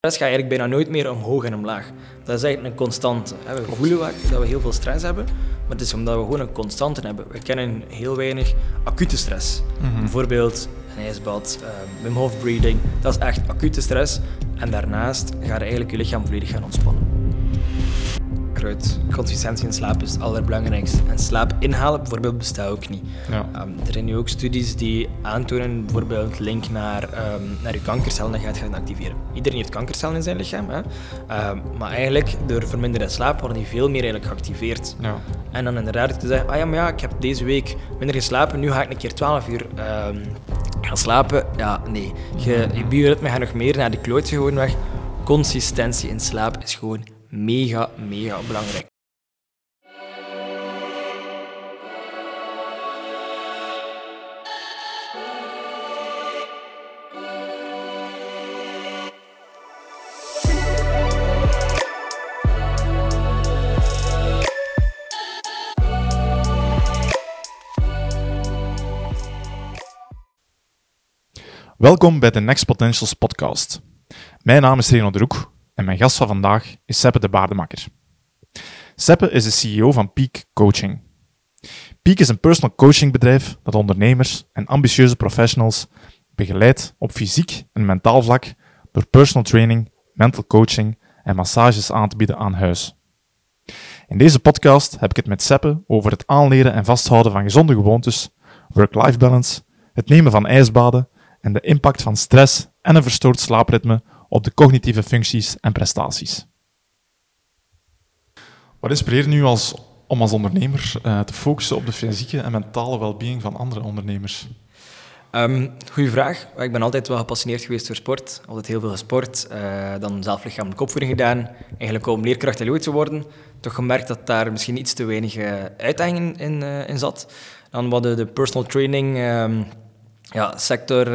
Stress gaat eigenlijk bijna nooit meer omhoog en omlaag. Dat is eigenlijk een constante. We voelen vaak dat we heel veel stress hebben, maar het is omdat we gewoon een constante hebben. We kennen heel weinig acute stress. Bijvoorbeeld een ijsbad, um, Wim Hof breathing, dat is echt acute stress. En daarnaast gaat eigenlijk je lichaam volledig gaan ontspannen consistentie in slaap is het allerbelangrijkste. En slaap inhalen bijvoorbeeld bestaat ook niet. Ja. Um, er zijn nu ook studies die aantonen bijvoorbeeld link naar, um, naar je kankercellen dat je gaat gaan activeren. Iedereen heeft kankercellen in zijn lichaam, hè? Um, maar eigenlijk door verminderde slaap worden die veel meer eigenlijk geactiveerd. Ja. En dan inderdaad te zeggen, ah ja, maar ja, ik heb deze week minder geslapen, nu ga ik een keer 12 uur gaan slapen. Ja, nee. Je, je bioritme gaat nog meer naar de klootje gewoon weg. Consistentie in slaap is gewoon mega, mega belangrijk. Welkom bij de Next Potentials podcast. Mijn naam is Reno Droek en mijn gast van vandaag is Seppe de Baardemakker. Seppe is de CEO van Peak Coaching. Peak is een personal coaching bedrijf dat ondernemers en ambitieuze professionals begeleidt op fysiek en mentaal vlak door personal training, mental coaching en massages aan te bieden aan huis. In deze podcast heb ik het met Seppe over het aanleren en vasthouden van gezonde gewoontes, work-life balance, het nemen van ijsbaden en de impact van stress en een verstoord slaapritme op de cognitieve functies en prestaties. Wat inspireert nu als, om als ondernemer uh, te focussen op de fysieke en mentale welbeing van andere ondernemers? Um, goeie vraag. Ik ben altijd wel gepassioneerd geweest door sport. Altijd heel veel gesport. Uh, dan zelf lichamelijke opvoeding gedaan. Eigenlijk om leerkracht en te worden. Toch gemerkt dat daar misschien iets te weinig uh, uitdaging in, in zat. Dan hadden de personal training um, ja, sector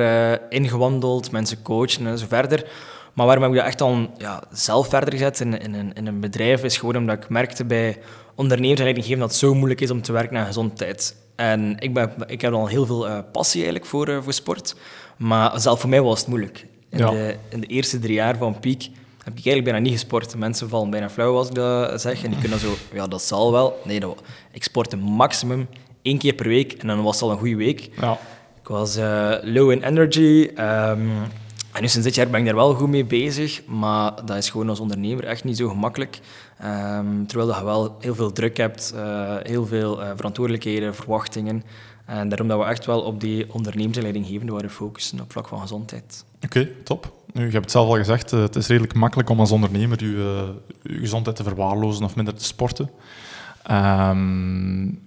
ingewandeld, mensen coachen en zo verder. Maar waarom heb ik dat echt al ja, zelf verder gezet in, in, een, in een bedrijf, is gewoon omdat ik merkte bij ondernemers en leidinggevenden dat het zo moeilijk is om te werken naar gezondheid. En ik, ben, ik heb al heel veel uh, passie eigenlijk voor, uh, voor sport, maar zelf voor mij was het moeilijk. In, de, in de eerste drie jaar van Peak heb ik eigenlijk bijna niet gesport. Mensen vallen bijna flauw als ik dat zeg. En die kunnen zo, ja, dat zal wel. Nee, dat, ik sportte maximum één keer per week en dan was het al een goede week. Ja. Ik was uh, low in energy. Um, en nu sinds dit jaar ben ik daar wel goed mee bezig, maar dat is gewoon als ondernemer echt niet zo gemakkelijk. Um, terwijl je wel heel veel druk hebt, uh, heel veel uh, verantwoordelijkheden, verwachtingen. En daarom dat we echt wel op die ondernemersleidinggevende waren focussen op vlak van gezondheid. Oké, top. Nu, je hebt het zelf al gezegd, uh, het is redelijk makkelijk om als ondernemer je, gezondheid te verwaarlozen of minder te sporten. Um,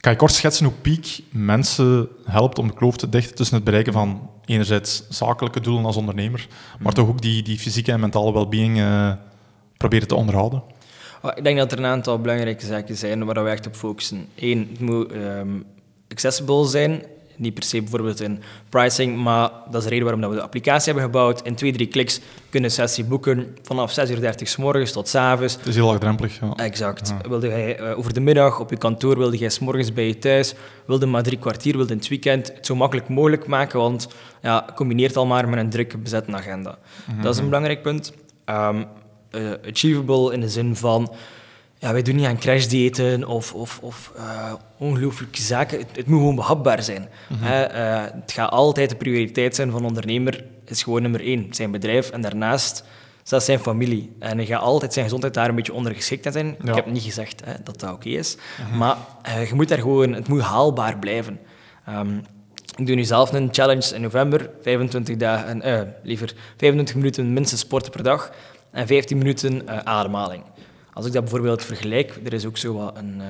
kan je kort schetsen hoe Peak mensen helpt om de kloof te dichten tussen het bereiken van enerzijds zakelijke doelen als ondernemer, maar toch ook die, die fysieke en mentale well-being uh, proberen te onderhouden? Oh, ik denk dat er een aantal belangrijke zaken zijn waar we echt op focussen. Eén, het moet um, accessible zijn. Niet per se bijvoorbeeld in pricing, maar dat is de reden waarom we de applicatie hebben gebouwd. In twee, drie kliks kunnen sessie boeken vanaf 6.30 uur s morgens tot s avonds. Het is heel laagdrempelig. Ja. Exact. Wilde jij uh, over de middag op je kantoor, wilde jij s morgens bij je thuis, wilde maar drie kwartier, wilde in het weekend, het zo makkelijk mogelijk maken, want ja, combineert al maar met een drukke bezette agenda. Mhm. Dat is een belangrijk punt. Um, uh, achievable in de zin van ja, wij doen niet aan crashdiëten of, of, of uh, ongelooflijke zaken. Het, moet gewoon behapbaar zijn. Mm het gaat altijd de prioriteit zijn van een ondernemer. is gewoon nummer één, zijn bedrijf. En daarnaast dat zijn familie. En hij gaat altijd zijn gezondheid daar een beetje ondergeschikt zijn. Ik heb niet gezegd hè, dat dat oké is. Mhm. Maar uh, je moet daar gewoon, het moet haalbaar blijven. Um, ik doe nu zelf een challenge in november. 25 dagen, liever 25 minuten minstens sporten per dag. En 15 minuten ademhaling. Als ik dat bijvoorbeeld vergelijk, er is ook zo wat een uh,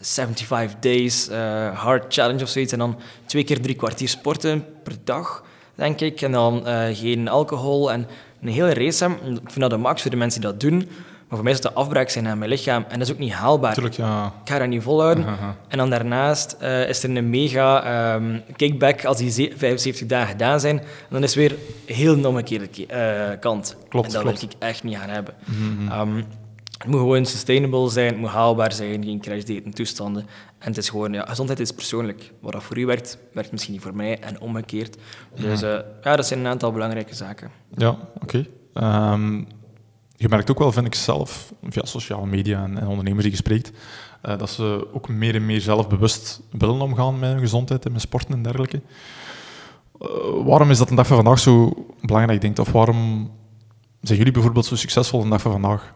75 days uh, hard challenge of zoiets. En dan twee keer drie kwartier sporten per dag, denk ik. En dan uh, geen alcohol en een hele race hebben. Ik vind dat de max voor de mensen die dat doen. Maar voor mij is dat de afbraak zijn aan mijn lichaam. En dat is ook niet haalbaar. Tuurlijk, ja. Ik ga dat niet volhouden. En dan daarnaast uh, is er een mega um, kickback als die 75 dagen gedaan zijn. En dan is weer heel een omgekeerde uh, kant. Klopt, en dat klopt. wil ik echt niet gaan hebben. Mm -hmm. um, het moet gewoon sustainable zijn, het moet haalbaar zijn, geen crashdaten toestanden. En het is gewoon, ja, gezondheid is persoonlijk. Wat dat voor u werkt, werkt misschien niet voor mij en omgekeerd. Dus uh, ja, dat zijn een aantal belangrijke zaken. Ja, oké. Okay. Ehm, je merkt ook wel, vind ik zelf, via sociale media en, en ondernemers die je spreekt, eh, dat ze ook meer en meer zelfbewust willen omgaan met hun gezondheid en met sporten en dergelijke. Eh, waarom is dat een dag van vandaag zo belangrijk, denk Of waarom zijn jullie bijvoorbeeld zo succesvol een dag van vandaag?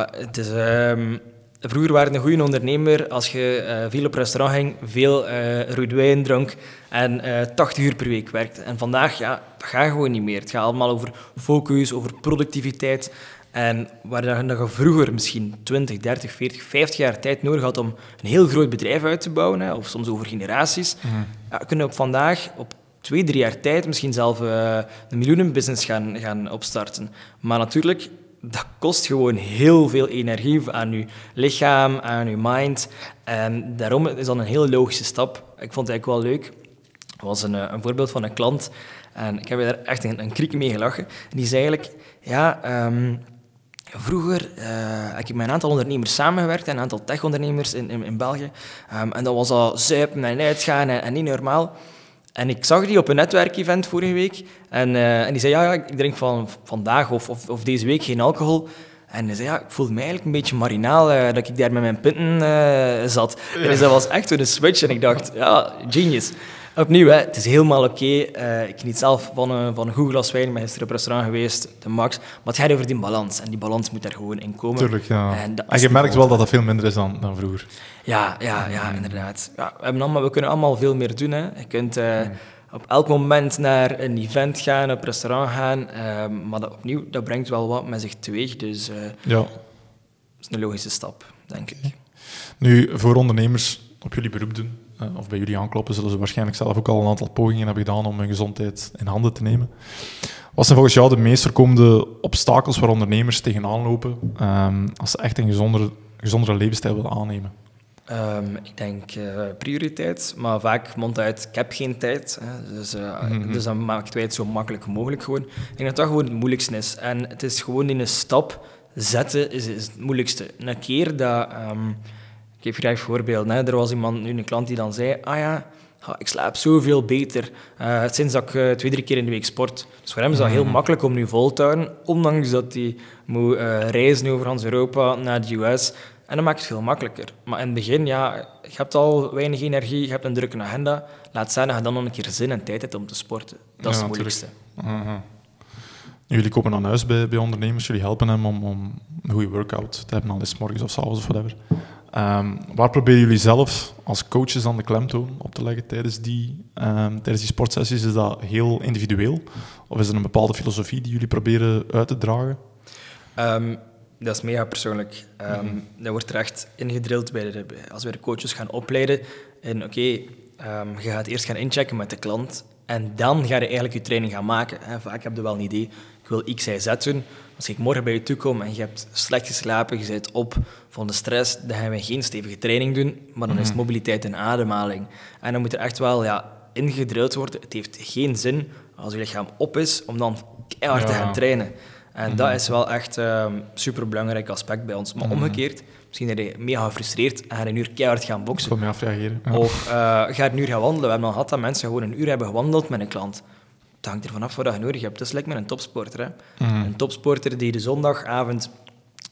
Het is, ehm, vroeger waren een goede ondernemer als je uh, veel op restaurant ging, veel uh, rode wijn dronk en 80 uur per week werkte. En vandaag, ja, dat gaat gewoon niet meer. Het gaat allemaal over focus, over productiviteit. En waar je vroeger misschien 20, 30, 40, 50 jaar tijd nodig had om een heel groot bedrijf uit te bouwen, hè, of soms over generaties, mm ja, kunnen we op vandaag op twee, drie jaar tijd misschien zelf uh, een miljoenenbusiness gaan, gaan opstarten. Maar natuurlijk, dat kost gewoon heel veel energie aan je lichaam, aan je mind. En daarom is dat een heel logische stap. Ik vond het eigenlijk wel leuk. Was een, eh, een voorbeeld van een klant en ik heb daar echt een, een kriek mee gelachen. En die zei eigenlijk, ja... Um, Vroeger uh, heb ik met een aantal ondernemers samengewerkt, een aantal tech-ondernemers in, in, België. Um, en dat was al zuipen en uitgaan en niet normaal. En ik zag die op een netwerkevent vorige week. En, uh, en die zei, ja, ja, ik drink van vandaag of, of, of, deze week geen alcohol. En hij zei, ja, ik voelde me eigenlijk een beetje marinaal uh, dat ik daar met mijn pinten uh, zat. Ja. Dus dat was echt een switch. En ik dacht, ja, genius. Opnieuw, hè, het is helemaal oké. Okay. Uh, ik geniet zelf van een, van een goed glas wijn. Ik ben gisteren op restaurant geweest, de max. Maar het gaat over die balans. En die balans moet er gewoon in komen. Tuurlijk, ja. En, en je merkt wel dat dat veel minder is dan, dan vroeger. Ja, ja, ja inderdaad. Ja, we, hebben allemaal, we kunnen allemaal veel meer doen. Hè. Je kunt uh, op elk moment naar een event gaan, op restaurant gaan. Uh, maar dat, opnieuw, dat brengt wel wat met zich teweeg. Dus uh, ja. dat is een logische stap, denk ik. Nu, voor ondernemers op jullie beroep doen, of bij jullie aankloppen, zullen ze waarschijnlijk zelf ook al een aantal pogingen hebben gedaan om hun gezondheid in handen te nemen. Wat zijn volgens jou de meest voorkomende obstakels waar ondernemers tegenaan lopen um, als ze echt een gezondere, gezondere levensstijl willen aannemen? Um, ik denk uh, prioriteit, maar vaak mond uit, ik heb geen tijd. Hè. Dus, uh, mm -hmm. dus dan maakt wij het zo makkelijk mogelijk gewoon. Ik denk dat dat gewoon het moeilijkste is. En het is gewoon in een stap zetten is, is het moeilijkste. Een keer dat... Um, ik geef graag voorbeeld. Hè. Er was iemand, nu een klant die dan zei, ah ja, ik slaap zoveel beter uh, sinds dat ik uh, twee, drie keer in de week sport. Dus voor hem is dat heel mhm. makkelijk om nu vol te houden, ondanks dat hij moet uh, reizen over Hans Europa naar de US. En dat maakt het veel makkelijker. Maar in het begin, ja, je hebt al weinig energie, je hebt een drukke agenda. Laat zijn dat je dan nog een keer zin en tijd hebt om te sporten. Dat is het moeilijkste. -huh. Jullie komen dan huis bij, bij ondernemers, jullie helpen hem om, om een goede workout te hebben, al is morgens of s avonds of whatever. Um, waar proberen jullie zelf als coaches dan de klemtoon op te leggen tijdens die, um, tijdens die sportsessies? Is dat heel individueel? Of is er een bepaalde filosofie die jullie proberen uit te dragen? Um, dat is mega persoonlijk. Mm Dat wordt er echt ingedrild bij de, als we de coaches gaan opleiden. En oké, okay, je gaat eerst gaan inchecken met de klant en dan ga je eigenlijk je training gaan maken. Vaak heb je wel een idee, ik wil X, Y, Z doen. Als ik morgen bij je toe kom en je hebt slecht geslapen, je zit op van de stress, dan gaan we geen stevige training doen, maar dan is het mhm. mobiliteit en ademhaling. En dan moet er echt wel ja, ingedrild worden. Het heeft geen zin als je lichaam op is om dan keihard te gaan trainen. En dat mhm. is wel echt een um, super belangrijk aspect bij ons. Maar mhm. omgekeerd, misschien ben je mega gefrustreerd en ga je een uur keihard gaan boksen. Kom je afreageren. Ja. Of uh, ga een uur gaan wandelen. We hebben al gehad dat mensen gewoon een uur hebben gewandeld met een klant. Het hangt ervan af wat je nodig hebt. Dat is lekker met een topsporter. Hè. Mhm. Een topsporter die de zondagavond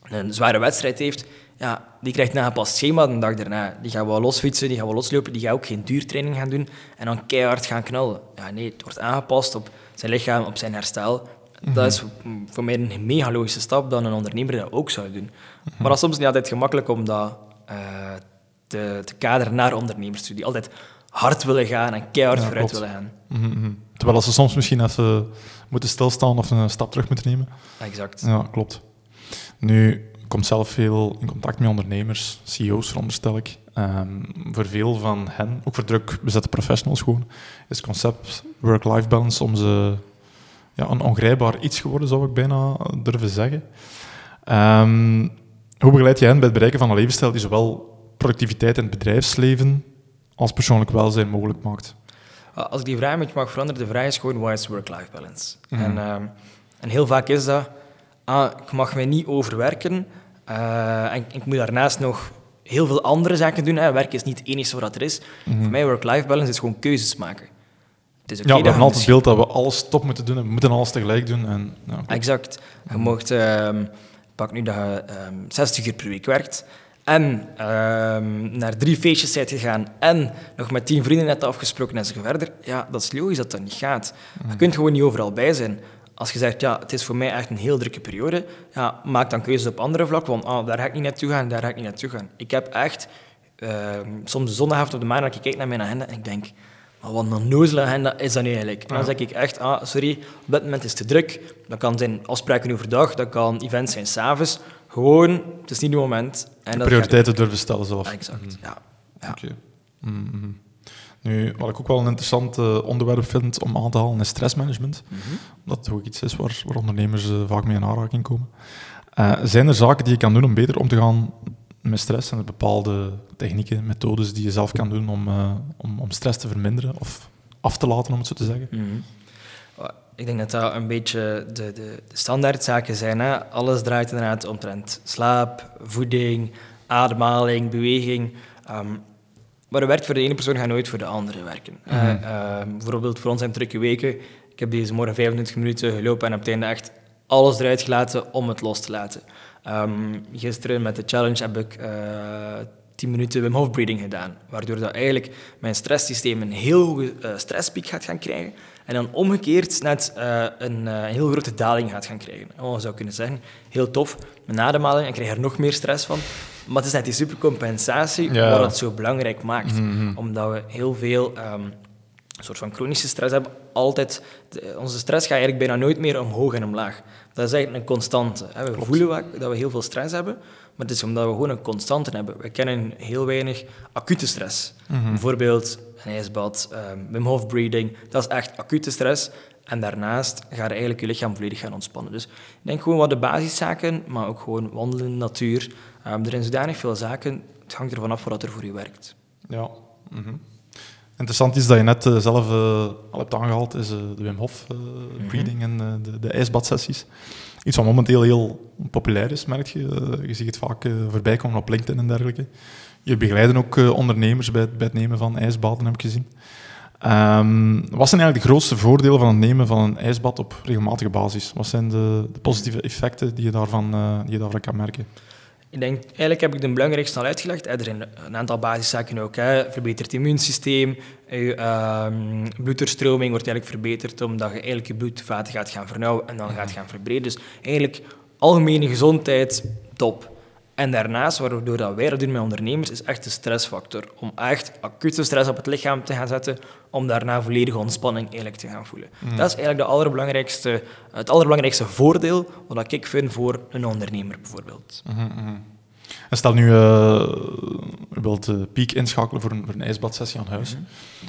een zware wedstrijd heeft, ja, die krijgt na een pas schema de dag daarna. Die gaan wel losfietsen, die gaan wel loslopen, die gaat ook geen duurtraining gaan doen en dan keihard gaan knallen. Ja, nee, het wordt aangepast op zijn lichaam, op zijn herstel. Dat is voor mij een mega logische stap dan een ondernemer dat ook zou doen. Maar dat is soms niet altijd gemakkelijk om dat uh, te, te kaderen naar ondernemers die altijd hard willen gaan en keihard ja, vooruit willen gaan. -hmm. Terwijl ze soms misschien even moeten stilstaan of een stap terug moeten nemen. Exact. Ja, klopt. Nu, ik kom zelf veel in contact met ondernemers, CEO's veronderstel ik. Um, voor veel van hen, ook voor druk bezette professionals gewoon, is het concept work-life balance om ze ja, een ongrijpbaar iets geworden, zou ik bijna durven zeggen. Um, hoe begeleid je hen bij het bereiken van een levensstijl die zowel productiviteit in het bedrijfsleven als persoonlijk welzijn mogelijk maakt? Als ik die vraag met je mag veranderen, de vraag is gewoon, wat is work-life balance? Mhm. en, um, en, heel vaak is dat, ah, ik mag mij niet overwerken uh, en ik moet daarnaast nog heel veel andere zaken doen. Hè. Werk is niet het enige wat er is. Mm -hmm. Voor mij work-life balance is gewoon keuzes maken. Het is Ja, oké we hebben altijd het beeld dat we alles top moeten doen en we moeten alles tegelijk doen. En, ja. Exact. Je mocht, ehm, pak nu dat je ehm 60 uur per week werkt en ehm, naar drie feestjes bent gegaan en nog met tien vrienden net afgesproken en zo verder. Ja, dat is logisch dat dat niet gaat. Je kunt gewoon niet overal bij zijn. Als je zegt, ja, het is voor mij echt een heel drukke periode, ja, maak dan keuzes op andere vlakken, want ah, daar ga ik niet naartoe gaan, daar ga ik niet naartoe gaan. Ik heb echt, ehm, soms zondagavond op de maandag, ik kijk naar mijn agenda en ik denk, maar wat een onnozele agenda is dat nu eigenlijk? En dan zeg ik echt, ah, sorry, op dit moment is het te druk. Dat kan zijn afspraken overdag, dat kan events zijn s'avonds. Gewoon, het is niet het moment. En dat Prioriteiten durven stellen zelf. Exact, ja. ja. Oké. Mhm. Nu, wat ik ook wel een interessant eh, onderwerp vind om aan te halen, is stressmanagement. Mhm. Dat het ook iets is waar, waar ondernemers eh, vaak mee in aanraking komen. Eh, zijn er zaken die je kan doen om beter om te gaan met stress? Er bepaalde technieken, methodes die je zelf kan doen om, om, om stress te verminderen of af te laten, om het zo te zeggen? Mhm. Ik denk dat dat een beetje de, de, de standaardzaken zijn. Hè? Alles draait inderdaad omtrent slaap, voeding, ademhaling, beweging. Ehm, maar dat werkt voor de ene persoon, gaat nooit voor de andere werken. Eh, ehm, bijvoorbeeld voor ons zijn drukke weken. Ik heb deze morgen 25 minuten gelopen en op het einde echt alles eruit gelaten om het los te laten. Ehm, gisteren met de challenge heb ik eh 10 minuten Wim Hof breathing gedaan, waardoor dat eigenlijk mijn stresssysteem een heel hoge eh, stresspiek gaat gaan krijgen en dan omgekeerd net eh, een eh, heel grote daling gaat gaan krijgen. Oh, je zou kunnen zeggen, heel tof, mijn ademhaling, ik krijg er nog meer stress van. Maar het is net die supercompensatie Ja. wat het zo belangrijk maakt. Mhm. Omdat we heel veel ehm, een soort van chronische stress hebben. Altijd, de- onze stress gaat eigenlijk bijna nooit meer omhoog en omlaag. Dat is eigenlijk een constante. Hè. We voelen wa- dat we heel veel stress hebben, maar het is omdat we gewoon een constante hebben. We kennen heel weinig acute stress. Bijvoorbeeld een ijsbad, ehm, Wim Hof breathing, dat is echt acute stress. En daarnaast gaat eigenlijk je lichaam volledig gaan ontspannen. Dus ik denk gewoon wat de basiszaken, maar ook gewoon wandelen in de natuur. Ehm, er zijn zodanig veel zaken, het hangt ervan af wat er voor je werkt. Ja. mhm. Interessant is dat je net eh, zelf eh, al hebt aangehaald, is eh, de Wim Hof eh, breathing en de, de ijsbadsessies. Iets wat momenteel heel populair is, merk je. Je ziet het vaak voorbij komen op LinkedIn en dergelijke. Je begeleiden ook ondernemers bij het, bij het nemen van ijsbaden, heb ik gezien. Ehm, wat zijn eigenlijk de grootste voordelen van het nemen van een ijsbad op regelmatige basis? Wat zijn de, de positieve effecten die je, daarvan, die je daarvan kan merken? Ik denk, eigenlijk heb ik de belangrijkste al uitgelegd. Er zijn een aantal basiszaken ook. Hè. Verbeterd immuunsysteem, je bloeddoorstroming wordt eigenlijk verbeterd omdat je eigenlijk je bloedvaten gaat gaan vernauwen en dan gaat gaan verbreden. Dus eigenlijk algemene gezondheid, top. En daarnaast, waardoor dat wij dat doen met ondernemers, is echt de stressfactor. Om echt acute stress op het lichaam te gaan zetten, om daarna volledige ontspanning eigenlijk te gaan voelen. Dat is eigenlijk de allerbelangrijkste, het allerbelangrijkste voordeel wat ik vind voor een ondernemer bijvoorbeeld. En stel nu, eh, je wilt de piek inschakelen voor een, voor een ijsbadsessie aan huis.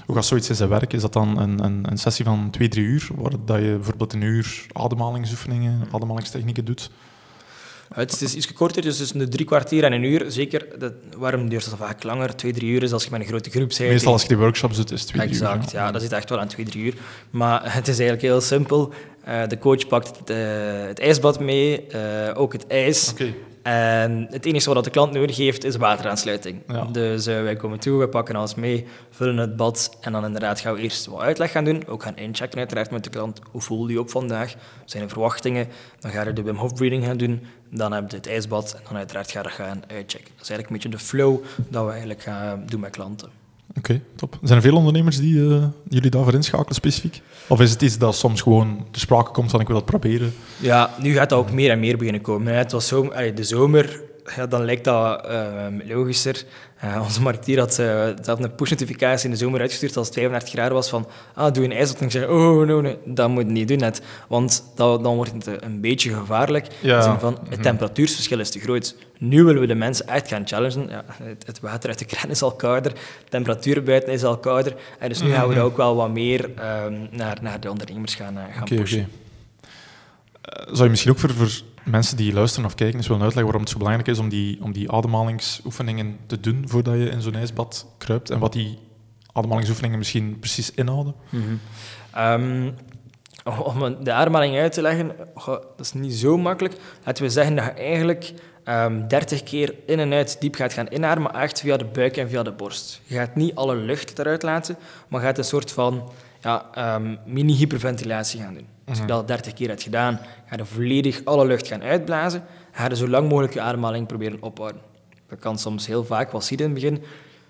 Hoe gaat zoiets in zijn werk? Is dat dan een, een, een sessie van twee, drie uur, waar dat je bijvoorbeeld een uur ademhalingsoefeningen, ademhalingstechnieken doet? Het is iets korter, dus tussen de drie kwartier en een uur. Zeker, dat, waarom duurt het vaak langer? Twee, drie uur is als je met een grote groep bent. Meestal als je die workshops doet, is het twee, drie uur. Exact, ja, dat zit echt wel aan twee, drie uur. Maar het is eigenlijk heel simpel. Eh, de coach pakt het, eh, het ijsbad mee, eh, ook het ijs. En het enige wat de klant nodig heeft, is wateraansluiting. Ja. Dus eh, wij komen toe, we pakken alles mee, vullen het bad en dan inderdaad gaan we eerst wat uitleg gaan doen. Ook gaan inchecken uiteraard met de klant. Hoe voel je op vandaag? Wat zijn de verwachtingen? Dan ga je de Wim Hof breathing gaan doen. Dan heb je het ijsbad en dan uiteraard ga je gaan uitchecken. Dat is eigenlijk een beetje de flow dat we eigenlijk gaan doen met klanten. Oké, top. Zijn er veel ondernemers die eh, jullie daarvoor inschakelen specifiek? Of is het iets dat soms gewoon ter sprake komt van ik wil dat proberen? Ja, nu gaat dat ook meer en meer beginnen komen. Het was zo, de zomer, ja, dan lijkt dat ehm, logischer. Eh, onze marketeer had, had een push-notificatie in de zomer uitgestuurd als het 35 graden was van ah, doe een ijsbad. En ik zei, oh, no, nee, dat moet je niet doen net. Want dat, dan wordt het een beetje gevaarlijk. Ja. In de zin van, het temperatuursverschil is te groot. Nu willen we de mensen echt gaan challengen. Ja, het, het water uit de kraan is al kouder, de temperatuur buiten is al kouder. En dus nu gaan we ook wel wat meer ehm, naar, naar de ondernemers gaan, eh, gaan pushen. Eh, zou je misschien ook voor, voor mensen die luisteren of kijken eens willen uitleggen waarom het zo belangrijk is om die, om die ademhalingsoefeningen te doen voordat je in zo'n ijsbad kruipt en wat die ademhalingsoefeningen misschien precies inhouden? Ehm, om de ademhaling uit te leggen, dat is niet zo makkelijk. Laten we zeggen dat je eigenlijk ehm 30 keer in en uit diep gaat gaan inademen, echt via de buik en via de borst. Je gaat niet alle lucht eruit laten, maar gaat een soort van ja, ehm, mini-hyperventilatie gaan doen. Als je dat 30 keer hebt gedaan, ga je volledig alle lucht gaan uitblazen. Ga je zo lang mogelijk je ademhaling proberen ophouden. Dat kan soms heel vaak, wat zie je in het begin,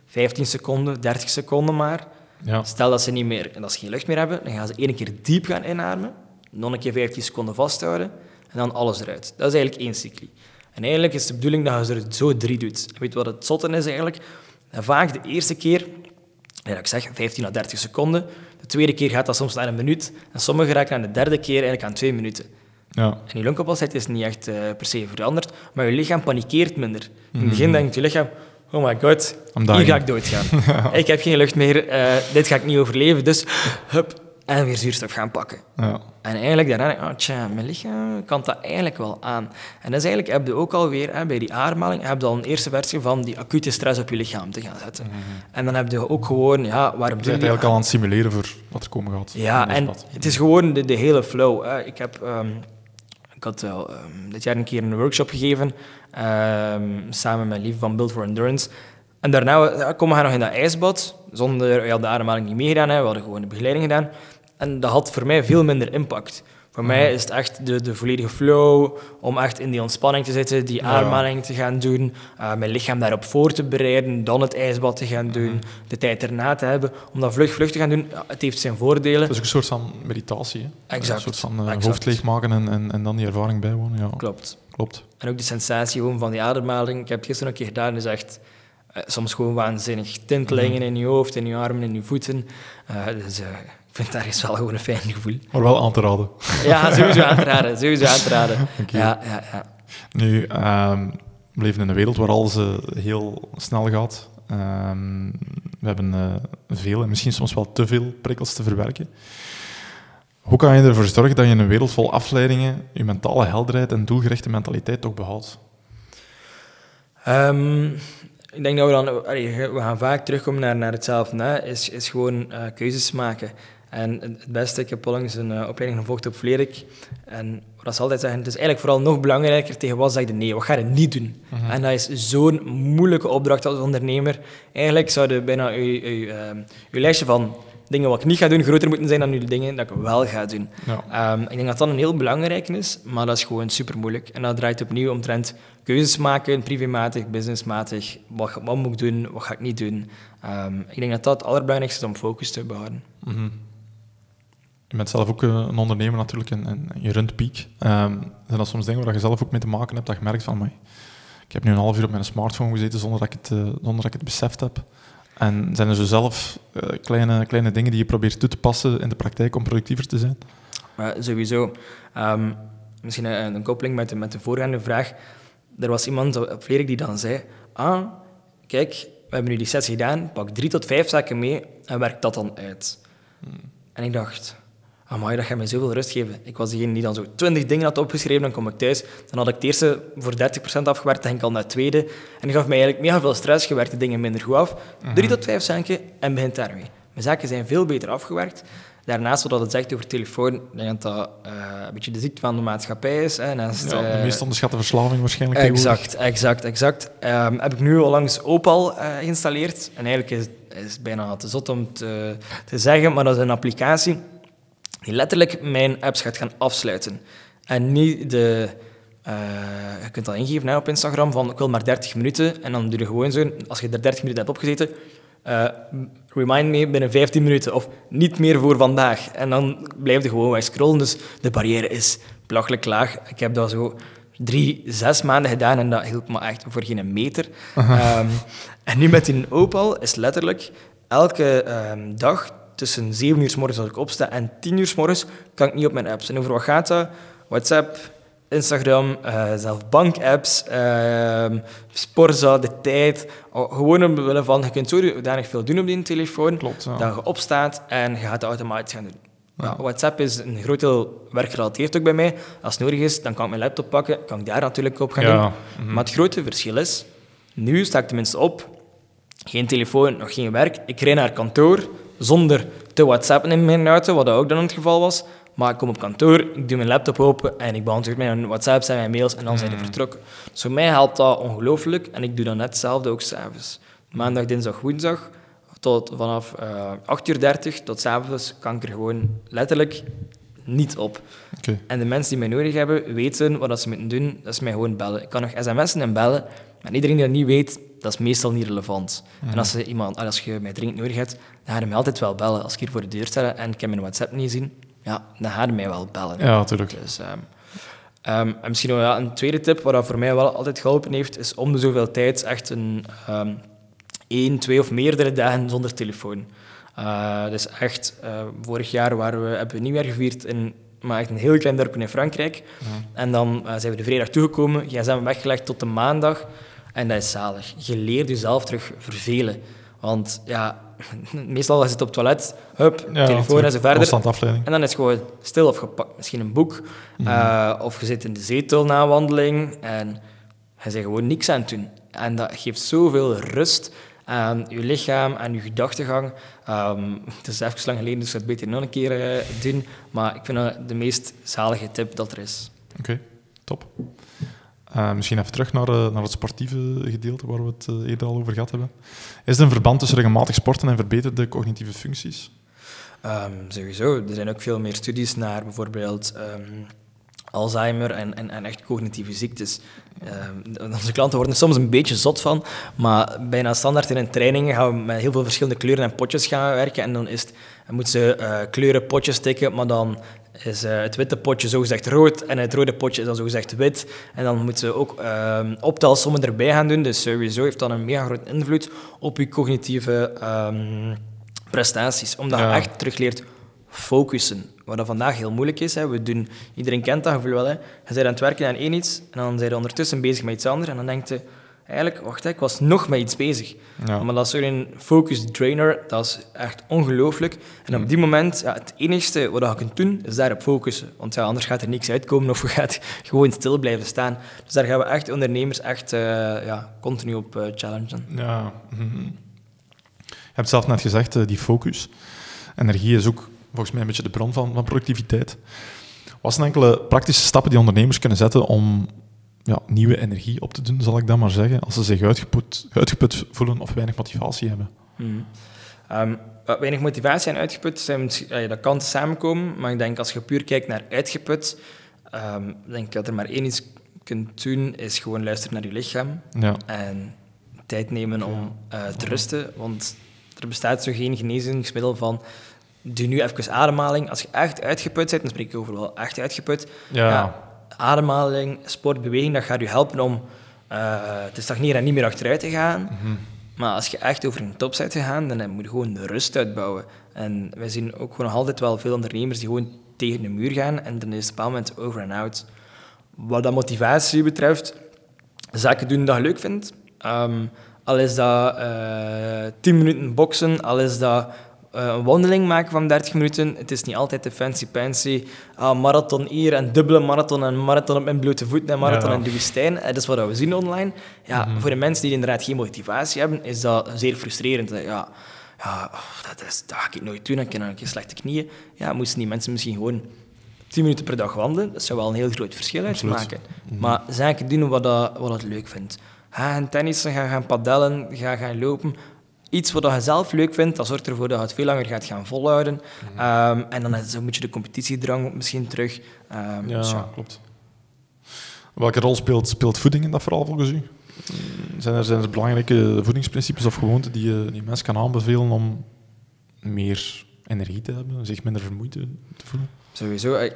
15 seconden, 30 seconden maar. Ja. Stel dat ze niet meer, en als ze geen lucht meer hebben, dan gaan ze één keer diep gaan inademen, nog een keer 15 seconden vasthouden en dan alles eruit. Dat is eigenlijk één cycli. En eigenlijk is de bedoeling dat je er zo drie doet. En weet je wat het zotte is eigenlijk? Dat vaak de eerste keer, ja, ik zeg 15 à 30 seconden, de tweede keer gaat dat soms naar een minuut en sommigen raken aan de derde keer eigenlijk aan twee minuten. Ja. En je longcapaciteit is niet echt eh, per se veranderd, maar je lichaam panikeert minder. In het begin denkt je lichaam, oh my god, I'm hier dying. ga ik doodgaan. Ik heb geen lucht meer, eh, dit ga ik niet overleven, dus hup, en weer zuurstof gaan pakken. Ja. En eigenlijk daarna, oh, tja, mijn lichaam kan dat eigenlijk wel aan. En dat is eigenlijk, heb je ook alweer, hè, bij die ademhaling, heb je al een eerste versie van die acute stress op je lichaam te gaan zetten. En dan heb je ook gewoon, ja, waarom Je je eigenlijk al aan het simuleren voor wat er komen gaat. ja, en pad. het is gewoon de, de hele flow. Hè. Ik heb... ehm, ik had wel, ehm, dit jaar een keer een workshop gegeven, ehm, samen met Lief van Build for Endurance. En daarna ja, komen we nog in dat ijsbad, zonder ja, de ademhaling niet meegedaan. Hè. We hadden gewoon de begeleiding gedaan. En dat had voor mij veel minder impact. Voor mij is het echt de, de volledige flow, om echt in die ontspanning te zitten, die ademhaling te gaan doen, eh, mijn lichaam daarop voor te bereiden, dan het ijsbad te gaan doen, de tijd erna te hebben, om dat vlug, vlug te gaan doen. Ja, het heeft zijn voordelen. Het is ook een soort van meditatie. Hè? Exact. Een soort van Exact. hoofd leegmaken en, en, en dan die ervaring bijwonen. Ja, Klopt. klopt. En ook de sensatie gewoon van die ademhaling. Ik heb het gisteren een keer gedaan, is echt eh, soms gewoon waanzinnig. Tintelingen in je hoofd, in je armen, in je voeten. Dus vind dat is wel gewoon een fijn gevoel. Maar wel aan te raden. Ja, sowieso aan te raden. Sowieso aan te raden. Ja, ja, ja. Nu, ehm, we leven in een wereld waar alles eh, heel snel gaat. Ehm, we hebben eh, veel en misschien soms wel te veel prikkels te verwerken. Hoe kan je ervoor zorgen dat je in een wereld vol afleidingen je mentale helderheid en doelgerichte mentaliteit toch behoudt? Ehm, ik denk dat we dan... allee, we gaan vaak terugkomen naar, naar hetzelfde. Hè, is, is gewoon eh, keuzes maken. En het beste, ik heb onlangs een eh, opleiding gevolgd op Vlerik. En wat ze altijd zeggen, het is eigenlijk vooral nog belangrijker tegen wat zeg je nee, wat ga je niet doen? En dat is zo'n moeilijke opdracht als ondernemer. Eigenlijk zou je bijna je, je lijstje van dingen wat ik niet ga doen groter moeten zijn dan de dingen dat ik wel ga doen. Ja. Ehm, ik denk dat dat een heel belangrijk is, maar dat is gewoon super moeilijk. En dat draait opnieuw omtrent keuzes maken, privématig, businessmatig. Wat, wat moet ik doen, wat ga ik niet doen? Ehm, ik denk dat dat het allerbelangrijkste is om focus te behouden. Mhm. Je bent zelf ook eh, een ondernemer natuurlijk en, en je runt piek. Ehm, zijn dat soms dingen waar je zelf ook mee te maken hebt, dat je merkt van, "Amai, ik heb nu een half uur op mijn smartphone gezeten zonder dat ik het, eh, zonder dat ik het beseft heb. En zijn er zo zelf eh, kleine, kleine dingen die je probeert toe te passen in de praktijk om productiever te zijn? Maar sowieso, ehm, misschien een, een koppeling met de, met de voorgaande vraag. Er was iemand op Vlerik die dan zei, ah, kijk, we hebben nu die sessie gedaan, pak drie tot vijf zaken mee en werk dat dan uit. En ik dacht, amai, dat gaat mij zoveel rust geven. Ik was degene die dan zo twintig dingen had opgeschreven, dan kom ik thuis. Dan had ik het eerste voor 30% afgewerkt, dan ging ik al naar het tweede. En dat gaf mij eigenlijk mega veel stress, je werkt de dingen minder goed af. Drie tot vijf zaken en begint daarmee. Mijn zaken zijn veel beter afgewerkt. Daarnaast, wat het zegt over telefoon, denk dat dat eh, een beetje de ziekte van de maatschappij is. Hè, naast, Ja, de eh, meest onderschatte verslaving waarschijnlijk. Exact, exact, exact. Ehm, heb ik nu al langs Opal eh, geïnstalleerd. En eigenlijk is, is het bijna te zot om te, te zeggen, maar dat is een applicatie die letterlijk mijn apps gaat gaan afsluiten. En niet de... eh, je kunt dat ingeven hè, op Instagram van ik wil maar 30 minuten. En dan doe je gewoon zo, als je er 30 minuten hebt opgezeten, eh, remind me binnen 15 minuten of niet meer voor vandaag. En dan blijf je gewoon weg scrollen. Dus de barrière is belachelijk laag. Ik heb dat zo drie, zes maanden gedaan en dat hielp me echt voor geen meter. Ehm, en nu met die Opal is letterlijk elke ehm, dag tussen 7 uur s morgens als ik opsta en 10 uur s morgens kan ik niet op mijn apps. En over wat gaat dat? WhatsApp, Instagram, eh, zelf bankapps, ehm Sporza, de tijd. Oh, Gewoon omwille van, je kunt zodanig veel doen op die telefoon, Klopt, ja. dat je opstaat en je gaat het automatisch gaan doen. Ja, WhatsApp is een groot deel werkgerelateerd ook bij mij. Als het nodig is, dan kan ik mijn laptop pakken, kan ik daar natuurlijk op gaan Ja, doen. Maar het grote verschil is, nu sta ik tenminste op, geen telefoon, nog geen werk. Ik rijd naar kantoor zonder te whatsappen in mijn auto, wat ook dan het geval was. Maar ik kom op kantoor, ik doe mijn laptop open en ik beantwoord mijn whatsapps en mijn mails en dan zijn die vertrokken. Dus voor mij helpt dat ongelooflijk en ik doe dan net hetzelfde ook s'avonds. Maandag, dinsdag, woensdag, tot vanaf uh, 8 uur 30 tot s'avonds kan ik er gewoon letterlijk niet op. En de mensen die mij nodig hebben, weten wat ze moeten doen. Dat is mij gewoon bellen. Ik kan nog sms'en en bellen, maar iedereen die dat niet weet, dat is meestal niet relevant. En als, je iemand, als je mij dringend nodig hebt, dan ga je mij altijd wel bellen. Als ik hier voor de deur sta en ik heb mijn WhatsApp niet zien, ja, dan ga je mij wel bellen. Ja, natuurlijk. Dus, ehm, ehm, en misschien nog ja, een tweede tip, wat dat voor mij wel altijd geholpen heeft, is om de zoveel tijd echt een um, één, twee of meerdere dagen zonder telefoon. Uh, dus echt, uh, vorig jaar waren we, hebben we nieuwjaar gevierd in maar echt een heel klein dorpje in Frankrijk. En dan uh, zijn we de vrijdag toegekomen, gsm weggelegd tot de maandag. En dat is zalig. Je leert jezelf terug vervelen. Want ja, meestal is het op het toilet, hup, Ja, telefoon en zo verder. En dan is het gewoon stil of gepakt misschien een boek. Uh, of je zit in de zetel na een wandeling en je bent gewoon niks aan het doen. En dat geeft zoveel rust aan je lichaam, aan je gedachtegang. Um, het is even lang geleden, dus ik ga het beter nog een keer uh, doen. Maar ik vind dat de meest zalige tip dat er is. Oké, top. Uh, misschien even terug naar, uh, naar het sportieve gedeelte waar we het uh, eerder al over gehad hebben. Is er een verband tussen regelmatig sporten en verbeterde cognitieve functies? Um, sowieso. Er zijn ook veel meer studies naar bijvoorbeeld um, Alzheimer en, en, echt cognitieve ziektes. onze klanten worden er soms een beetje zot van, maar bijna standaard in een training gaan we met heel veel verschillende kleuren en potjes gaan werken. En dan, is het, dan moeten ze kleuren potjes tikken, maar dan is uh, het witte potje zogezegd rood en het rode potje is dan zogezegd wit. En dan moeten ze ook uh, optelsommen erbij gaan doen. Dus sowieso heeft dat een mega grote invloed op je cognitieve um, prestaties. Omdat ja. je echt terug leert focussen. Wat dat vandaag heel moeilijk is. Hè. We doen, iedereen kent dat gevoel wel. Hè. Je bent aan het werken aan één iets en dan ben je ondertussen bezig met iets anders. En dan denkt je, eigenlijk, wacht, ik was nog met iets bezig. Ja. Maar dat is zo'n focus drainer, dat is echt ongelooflijk. En op die moment, ja, het enige wat je kunt doen, is daarop focussen. Want ja, anders gaat er niks uitkomen of je gaat gewoon stil blijven staan. Dus daar gaan we echt ondernemers echt uh, ja, continu op uh, challengen. Ja. Mm -hmm. Je hebt zelf net gezegd, uh, die focus. Energie is ook volgens mij een beetje de bron van, van productiviteit. Wat zijn enkele praktische stappen die ondernemers kunnen zetten om ja, nieuwe energie op te doen, zal ik dan maar zeggen, als ze zich uitgeput, uitgeput voelen of weinig motivatie hebben? Mm. Um, weinig motivatie en uitgeput, zijn, ja, dat kan samenkomen, maar ik denk als je puur kijkt naar uitgeput, um, denk ik dat er maar één iets kunt doen, is gewoon luisteren naar je lichaam ja. en tijd nemen om uh, te rusten, want er bestaat zo geen genezingsmiddel van doe nu even ademhaling. Als je echt uitgeput bent, dan spreek ik over wel echt uitgeput, ja. ja ademhaling, sport, beweging, dat gaat je helpen om uh, te stagneren en niet meer achteruit te gaan. Mm -hmm. Maar als je echt over een top bent gegaan, dan moet je gewoon de rust uitbouwen. En wij zien ook gewoon nog altijd wel veel ondernemers die gewoon tegen de muur gaan en dan is het op een moment over en out. Wat dat motivatie betreft, zaken doen dat je leuk vindt. Um, al is dat uh, 10 minuten boksen, al is dat een wandeling maken van 30 minuten. Het is niet altijd de fancy-pancy uh, marathon hier en dubbele marathon en marathon op mijn blote voeten en marathon Ja. in de woestijn. Uh, dat is wat we zien online. Ja, Mhm. Voor de mensen die inderdaad geen motivatie hebben, is dat zeer frustrerend. Ja, ja oh, dat, is, dat ga ik nooit doen, dan heb ik een keer slechte knieën. Ja, moesten die mensen misschien gewoon 10 minuten per dag wandelen, dat zou wel een heel groot verschil uitmaken. Maar zaken doen wat dat, wat dat leuk vindt. Ga gaan tennissen, ga gaan padellen, ga gaan lopen. Iets wat je zelf leuk vindt, dat zorgt ervoor dat je het veel langer gaat gaan volhouden. Um, en dan is een beetje de competitiedrang misschien terug. Um, Ja, dus ja. klopt. Welke rol speelt, speelt voeding in dat verhaal volgens u? Zijn er, zijn er belangrijke voedingsprincipes of gewoonten die je die mensen kan aanbevelen om meer energie te hebben, zich minder vermoeid te, voelen? Sowieso, eh,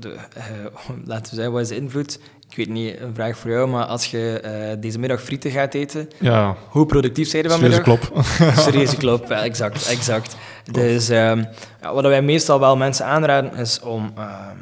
de, eh, laten we zeggen, wat is de invloed? Ik weet niet, een vraag voor jou, maar als je eh, deze middag frieten gaat eten, Ja, hoe productief zijn je serieuze vanmiddag? klop. Serieuze klop, ja, exact. exact. Dus ehm, ja, wat wij meestal wel mensen aanraden, is om, ehm,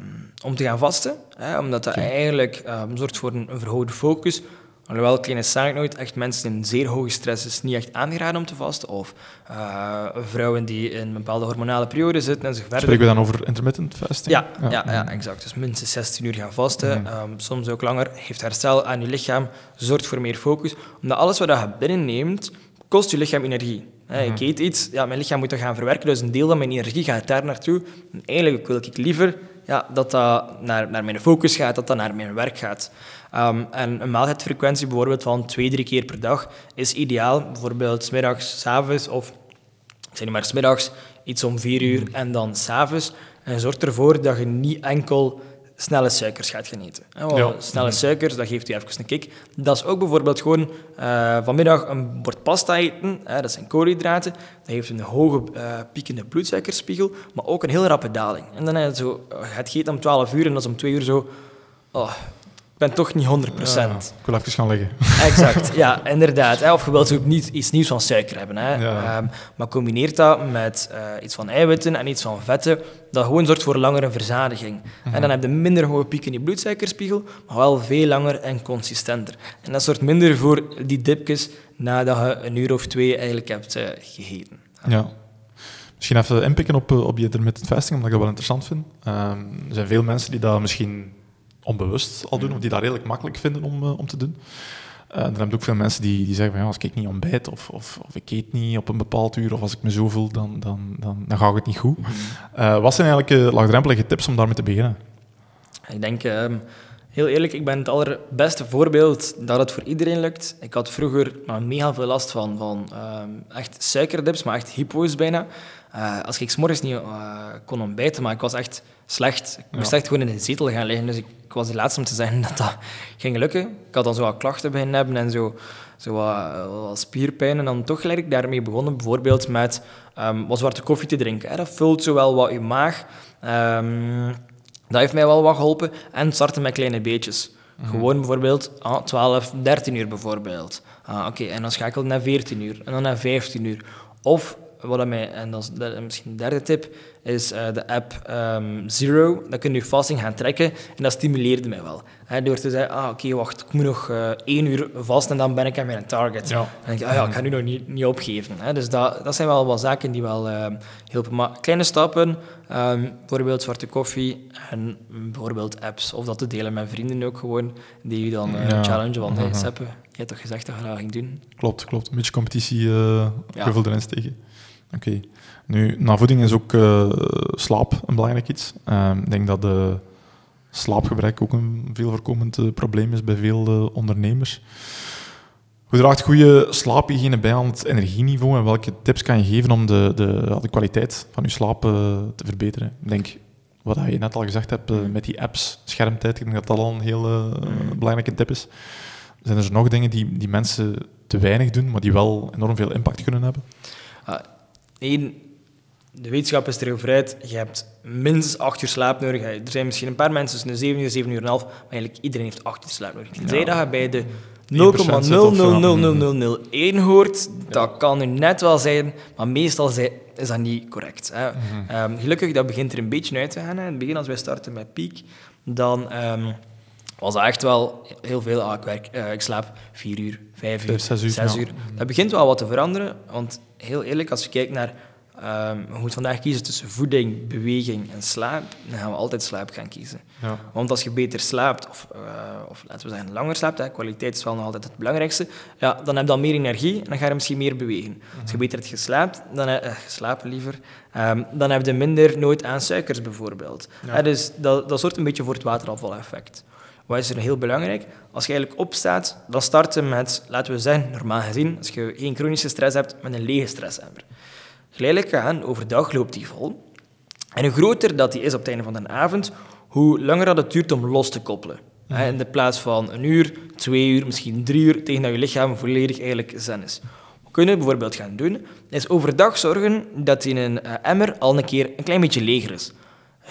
om te gaan vasten. Hè, omdat dat eigenlijk ehm, zorgt voor een, een verhoogde focus. Alhoewel, kleine side note, echt mensen in zeer hoge stress is niet echt aangeraden om te vasten. Of eh, vrouwen die in een bepaalde hormonale periode zitten en zich verder... Spreken we dan over intermittent fasting? Ja, ja. Ja, exact. Dus minstens 16 uur gaan vasten, Mhm. ehm, soms ook langer. Geeft herstel aan je lichaam, zorgt voor meer focus. Omdat alles wat je binnenneemt, kost je lichaam energie. Hè, Ik Mhm. eet iets, ja, mijn lichaam moet dat gaan verwerken, dus een deel van mijn energie gaat daar naartoe. En eigenlijk wil ik liever ja, dat dat naar, naar mijn focus gaat, dat dat naar mijn werk gaat. Ehm, en een maaltijdfrequentie bijvoorbeeld van twee, drie keer per dag is ideaal. Bijvoorbeeld 's middags, 's avonds of zijn maar smiddags, iets om vier uur en dan s'avonds. En zorg ervoor dat je niet enkel snelle suikers gaat genieten. Ja. Snelle suikers, dat geeft u even een kick. Dat is ook bijvoorbeeld gewoon uh, vanmiddag een bord pasta eten. Hè, dat zijn koolhydraten. Dat heeft een hoge uh, piekende bloedsuikerspiegel, maar ook een heel rappe daling. En dan heb je zo, het gaat om 12 uur en dat is om 2 uur zo... Oh, ben toch niet 100%. Ja, ik wil even gaan liggen. Exact, ja, inderdaad. Hè. Of je wilt ook niet iets nieuws van suiker hebben. Hè. Um, maar combineert dat met uh, iets van eiwitten en iets van vetten, dat gewoon zorgt voor langere verzadiging. Mm -hmm. En dan heb je minder hoge piek in je bloedsuikerspiegel, maar wel veel langer en consistenter. En dat zorgt minder voor die dipjes nadat je een uur of twee eigenlijk hebt uh, gegeten. Ja. Misschien even inpikken op, op je intermittent fasting, omdat ik dat wel interessant vind. Um, er zijn veel mensen die dat misschien onbewust al doen, of die dat redelijk makkelijk vinden om, uh, om te doen. Uh, dan heb je ook veel mensen die, die zeggen van ja, als ik niet ontbijt of, of, of ik eet niet op een bepaald uur of als ik me zo voel, dan, dan, dan, dan gaat het niet goed. Uh, wat zijn eigenlijk uh, laagdrempelige tips om daarmee te beginnen? Ik denk, um, heel eerlijk, ik ben het allerbeste voorbeeld dat het voor iedereen lukt. Ik had vroeger maar mega veel last van, van um, echt suikerdips, maar echt hypo's bijna. Als ik 's morgens niet kon ontbijten, maar ik was echt slecht. Ik moest ja. echt gewoon in een zetel gaan liggen. Dus ik, ik, was de laatste om te zeggen dat dat ging lukken. Ik had dan zo wat klachten beginnen hebben en zo, zo wat, wat spierpijn. En dan toch gelijk daarmee begonnen, bijvoorbeeld met um, wat zwarte koffie te drinken. Hè. Dat vult zowel wat je maag. Um, dat heeft mij wel wat geholpen. En starten met kleine beetjes. Mm -hmm. Gewoon bijvoorbeeld ah, 12, 13 uur bijvoorbeeld. Ah, Oké, okay. en dan schakel naar 14 uur. En dan naar 15 uur. Of wat mij, en dat is misschien een derde tip, is uh, de app um, Zero. Dan kun je fasting gaan trekken en dat stimuleerde mij wel. He, door te zeggen, ah, oké, okay, wacht, ik moet nog uh, één uur vast en dan ben ik aan mijn target. Ja. Dan denk ik, ah ja, ik ga nu nog niet, niet opgeven. He, dus dat, dat zijn wel wat zaken die wel uh, helpen. Maar kleine stappen, um, bijvoorbeeld zwarte koffie en bijvoorbeeld apps. Of dat te delen met vrienden ook gewoon, die je dan ja. challengen. Want, hey, Seppe, je hebt toch gezegd dat je dat ging doen? Klopt, klopt. Een beetje competitie ja. erin steken. Oké. Okay. Nu, na voeding is ook uh, slaap een belangrijk iets. Uh, ik denk dat de slaapgebrek ook een veel voorkomend uh, probleem is bij veel uh, ondernemers. Hoe draagt goede slaaphygiëne bij aan het energieniveau en welke tips kan je geven om de, de, de kwaliteit van je slaap te verbeteren? Ik denk, wat je net al gezegd hebt met die apps, schermtijd, ik denk dat dat al een heel belangrijke tip is. Zijn er nog dingen die, die mensen te weinig doen, maar die wel enorm veel impact kunnen hebben? Eén, de wetenschap is er over uit. Je hebt minstens acht uur slaap nodig. Er zijn misschien een paar mensen tussen de 7 uur, 7 uur en half, maar eigenlijk iedereen heeft acht uur slaap nodig. Tenzij ja. dat je bij de 0,00001 hoort, dat kan nu net wel zijn, maar meestal is dat niet correct. Hè. Mm -hmm. um, gelukkig, dat begint er een beetje uit te gaan. Hè. In het begin, als wij starten met Peak, dan um, was dat echt wel heel veel. Ah, ik, werk, uh, ik slaap vier uur, vijf uur, zes uur. Zes uur. Ja. Dat begint wel wat te veranderen, want heel eerlijk, als je kijkt naar... Um, je moet vandaag kiezen tussen voeding, beweging en slaap. Dan gaan we altijd slaap gaan kiezen. Ja. Want als je beter slaapt, of, uh, of laten we zeggen langer slaapt, hè, kwaliteit is wel nog altijd het belangrijkste, ja, dan heb je dan meer energie en dan ga je misschien meer bewegen. Als je beter hebt geslaapt, dan, uh, geslapen liever, um, dan heb je minder nood aan suikers bijvoorbeeld. Ja. Uh, dus dat, dat zorgt een beetje voor het waterafvaleffect. Wat is er heel belangrijk? Als je eigenlijk opstaat, dan starten met, laten we zeggen, normaal gezien, als je geen chronische stress hebt, met een lege stressemmer. Geleidelijk aan, overdag loopt die vol. En hoe groter dat die is op het einde van de avond, hoe langer dat het duurt om los te koppelen. Mm. In de plaats van een uur, twee uur, misschien drie uur, tegen dat je lichaam volledig eigenlijk zen is. Wat kunnen we bijvoorbeeld gaan doen, is overdag zorgen dat in een emmer al een keer een klein beetje leger is.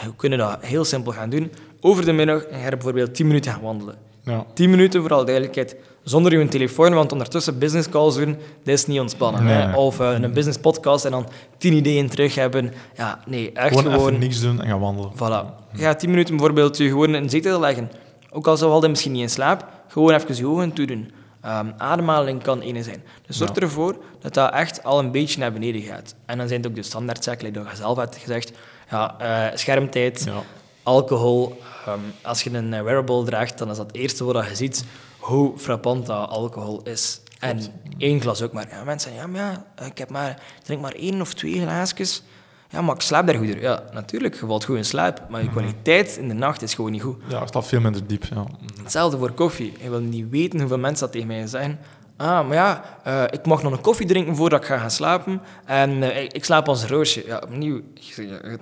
We kunnen dat heel simpel gaan doen over de middag en ga je bijvoorbeeld 10 minuten gaan wandelen. Ja. 10 minuten voor alle duidelijkheid, zonder je telefoon, want ondertussen business calls doen, dat is niet ontspannen. Nee. Hè? Of uh, een business podcast en dan 10 ideeën terug hebben. Ja, nee, echt gewoon... Gewoon even niks doen en gaan wandelen. Voilà. Ga 10 minuten bijvoorbeeld je gewoon in een zetel leggen. Ook al zou je misschien niet in slaap, gewoon even je ogen toedoen. Um, ademhaling kan ene zijn. Dus zorg ja. ervoor dat dat echt al een beetje naar beneden gaat. En dan zijn het ook de standaardzaken, zoals je zelf hebt gezegd. Ja, uh, schermtijd, ja. Alcohol, Um, als je een wearable draagt, dan is dat het eerste wat je ziet hoe frappant dat alcohol is. En één glas ook maar. Ja, mensen zeggen, ja, maar ja, ik heb maar, ik drink maar één of twee glaasjes. Ja, maar ik slaap daar goed Ja, natuurlijk, je valt goed in slaap, maar je kwaliteit in de nacht is gewoon niet goed. Ja, het staat veel minder diep. Ja. Hetzelfde voor koffie. Je wil niet weten hoeveel mensen dat tegen mij zeggen. Ah, maar ja, eh, ik mag nog een koffie drinken voordat ik ga gaan slapen. En eh, ik, ik slaap als een roosje. Ja, opnieuw,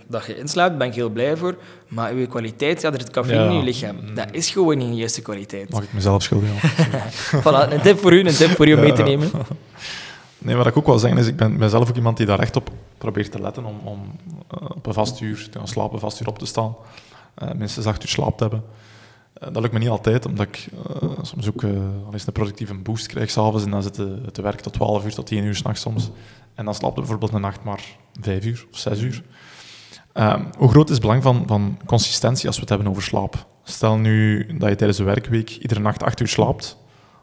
dat je inslaapt, ben ik heel blij voor. Maar uw kwaliteit, ja, er zit cafeïne Ja. in je lichaam. Dat is gewoon niet de juiste kwaliteit. Mag ik mezelf? Voilà, een tip voor u, een tip voor u om mee te nemen. Nee, wat ik ook wil zeggen is, ik ben, ben zelf ook iemand die daar echt op probeert te letten om, om eh, op een vast uur te gaan slapen, vast uur op te staan. Eh, minstens acht uur slaap te hebben. Eh, dat lukt me niet altijd, omdat ik eh, soms ook eh, al eens een productieve boost krijg s'avonds en dan zit de, te werk tot 12 uur, tot 1 uur s'nachts soms. En dan slaapt bijvoorbeeld een nacht maar 5 uur of 6 uur. Ehm, hoe groot is het belang van, van consistentie als we het hebben over slaap? Stel nu dat je tijdens de werkweek iedere nacht 8 uur slaapt,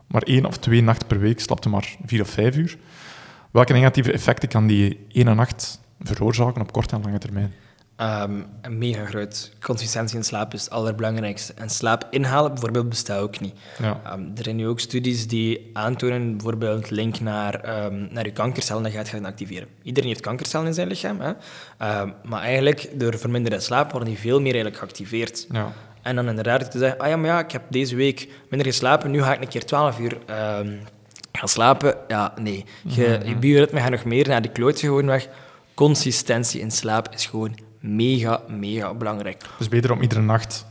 maar één of twee nachten per week slaapt je maar 4 of 5 uur. Welke negatieve effecten kan die ene nacht veroorzaken op korte en lange termijn? Ehm, een mega groot. Consistentie in slaap is het allerbelangrijkste. En slaap inhalen bijvoorbeeld bestaat ook niet. Ja. Ehm, er zijn nu ook studies die aantonen, bijvoorbeeld link naar, ehm, naar je kankercellen, dat je gaat gaan activeren. Iedereen heeft kankercellen in zijn lichaam, hè? Maar eigenlijk door verminderde slaap worden die veel meer eigenlijk geactiveerd. Ja. En dan inderdaad te zeggen, ah ja, maar ja, ik heb deze week minder geslapen, nu ga ik een keer 12 uur gaan slapen. Ja, nee. Je, je bioritme gaat nog meer naar de klootje gewoon weg. Consistentie in slaap is gewoon mega, mega belangrijk. Dus beter om iedere nacht,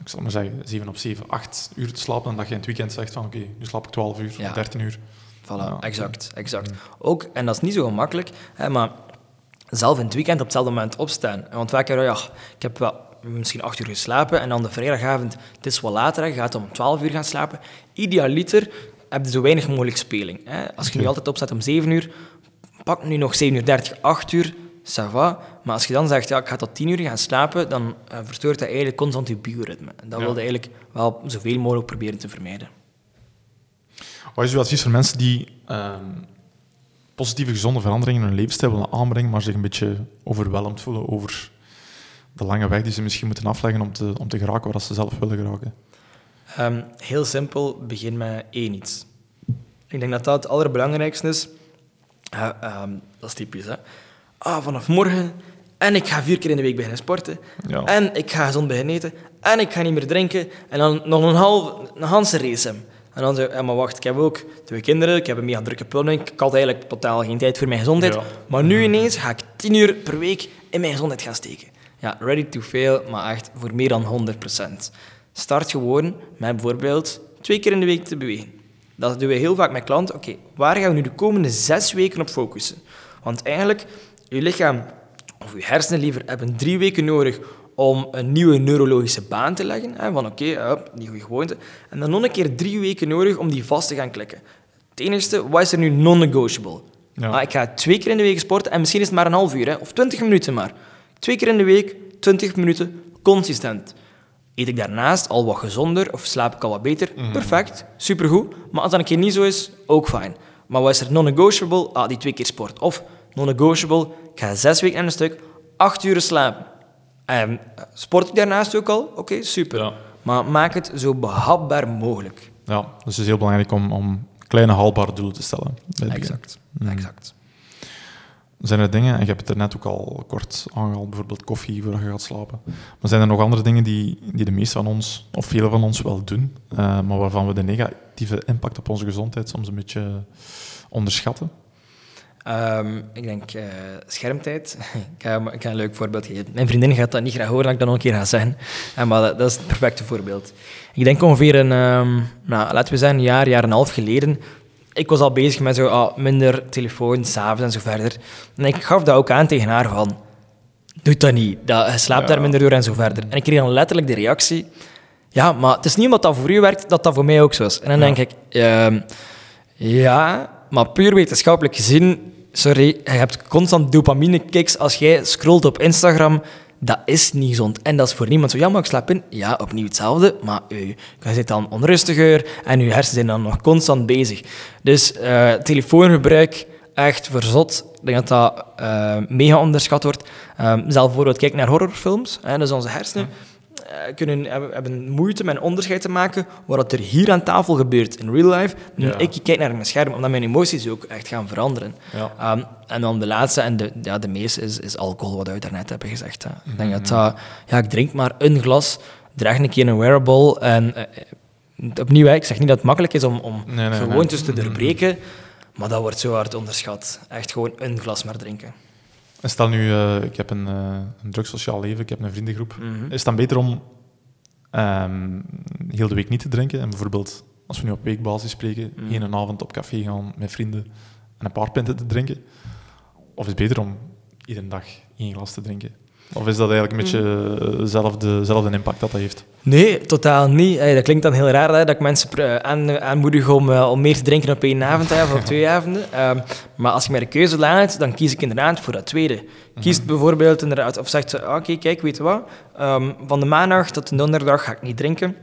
ik zal maar zeggen, 7 op 7, 8 uur te slapen, dan dat je in het weekend zegt van oké, nu slaap ik 12 uur Ja. of 13 uur. Voilà, Ja. exact, exact. Ook, en dat is niet zo gemakkelijk, hè, maar zelf in het weekend op hetzelfde moment opstaan. Want vaak je, ja, ik heb wel misschien acht uur geslapen en dan de vrijdagavond, het is wat later, hè, je gaat om 12 uur gaan slapen. Idealiter heb je zo weinig mogelijk speling. Hè. Als je nu altijd opstaat om 7 uur, pak nu nog 7 uur 30, 8 uur, ça va. Maar als je dan zegt, ja, ik ga tot 10 uur gaan slapen, dan eh, verstoort dat eigenlijk constant je bioritme. En dat Ja. wil je eigenlijk wel zoveel mogelijk proberen te vermijden. Wat is uw advies voor mensen die ehm, positieve, gezonde veranderingen in hun levensstijl willen aanbrengen, maar zich een beetje overweldigd voelen over de lange weg die ze misschien moeten afleggen om te, om te geraken waar ze zelf willen geraken? Ehm, heel simpel, begin met één iets. Ik denk dat dat het allerbelangrijkste is. Eh, ehm, dat is typisch, hè. Ah, vanaf morgen. En ik ga vier keer in de week beginnen sporten. Ja. En ik ga gezond beginnen eten. En ik ga niet meer drinken. En dan nog een half, een Hanse race. En dan zeg ik, ja, maar wacht, ik heb ook twee kinderen. Ik heb een mega drukke planning. Ik had eigenlijk totaal geen tijd voor mijn gezondheid. Ja. Maar nu ineens ga ik tien uur per week in mijn gezondheid gaan steken. Ja, ready to fail, maar echt voor meer dan 100%. Start gewoon met bijvoorbeeld twee keer in de week te bewegen. Dat doen we heel vaak met klanten. Oké, waar gaan we nu de komende zes weken op focussen? Want eigenlijk, je lichaam, of je hersenen liever, hebben drie weken nodig om een nieuwe neurologische baan te leggen. Hè, van oké, hup, die goede gewoonte. En dan nog een keer drie weken nodig om die vast te gaan klikken. Het enige, wat is er nu non-negotiable? Ja. Ah, ik ga twee keer in de week sporten en misschien is het maar een half uur, hè, of twintig minuten maar. Twee keer in de week, twintig minuten, consistent. Eet ik daarnaast al wat gezonder of slaap ik al wat beter? Perfect, supergoed. Maar als dat een keer niet zo is, ook fijn. Maar wat is er non-negotiable? Ah, die twee keer sport. Of non-negotiable, ik ga zes weken aan een stuk, acht uur slapen. En eh, sport ik daarnaast ook al? Oké, super. Ja. Maar maak het zo behapbaar mogelijk. Ja, dus het is heel belangrijk om, om kleine haalbare doelen te stellen. Exact, exact. Zijn er dingen, en je hebt het er net ook al kort aangehaald, bijvoorbeeld koffie voordat je gaat slapen. Maar zijn er nog andere dingen die, die de meeste van ons, of velen van ons wel doen, eh, maar waarvan we de negatieve impact op onze gezondheid soms een beetje onderschatten? Ehm, ik denk eh, schermtijd. ik, ga, ik ga een leuk voorbeeld geven. Mijn vriendin gaat dat niet graag horen dat ik dat nog een keer ga zeggen. Eh, maar dat, dat is het perfecte voorbeeld. Ik denk ongeveer een, ehm, nou, laten we zeggen, een jaar, jaar en een half geleden. Ik was al bezig met zo, ah, minder telefoon, s'avonds en zo verder. En ik gaf dat ook aan tegen haar van, doe dat niet. Dat, je slaapt Ja. daar minder door en zo verder. En ik kreeg dan letterlijk de reactie, ja, maar het is niet omdat dat voor u werkt, dat dat voor mij ook zo is. En dan Ja. denk ik, ehm, ja, maar puur wetenschappelijk gezien, sorry, je hebt constant dopamine-kicks als jij scrolt op Instagram. Dat is niet gezond. En dat is voor niemand zo. Ja, maar ik slaap in. Ja, opnieuw hetzelfde. Maar u, je zit dan onrustiger en je hersenen zijn dan nog constant bezig. Dus eh, telefoongebruik, echt verzot. Ik denk dat dat eh, mega onderschat wordt. Um, zelf bijvoorbeeld, kijk naar horrorfilms. Hè, dus onze hersenen eh, kunnen, hebben, moeite met een onderscheid te maken wat er hier aan tafel gebeurt in real life. Ja. Ik kijk naar mijn scherm, omdat mijn emoties ook echt gaan veranderen. Ja. Ehm, en dan de laatste en de, ja, de meeste is, is alcohol, wat we daarnet hebben gezegd. Hè. Ik denk dat dat... Ja, ik drink maar een glas, draag een keer een wearable en... eh, opnieuw, hè, ik zeg niet dat het makkelijk is om, om Nee, nee, gewoontes nee. te doorbreken, maar dat wordt zo hard onderschat. Echt gewoon een glas maar drinken. En stel nu, eh, ik heb een, eh een druk sociaal leven, ik heb een vriendengroep. Mhm. Is het dan beter om ehm, heel de week niet te drinken en bijvoorbeeld, als we nu op weekbasis spreken, Mhm. één avond op café gaan met vrienden en een paar pinten te drinken? Of is het beter om iedere dag één glas te drinken? Of is dat eigenlijk een beetje eh, dezelfde, dezelfde impact dat dat heeft? Nee, totaal niet. Hey, dat klinkt dan heel raar hè, dat ik mensen pr- aan, aanmoedig om, eh, om meer te drinken op één avond hè, of op twee avonden. Ehm, maar als je mij de keuze laat, dan kies ik inderdaad voor dat tweede. Kies bijvoorbeeld inderdaad, of zegt ze, ah, oké, kijk, weet je wat, Ehm, van de maandag tot de donderdag ga ik niet drinken.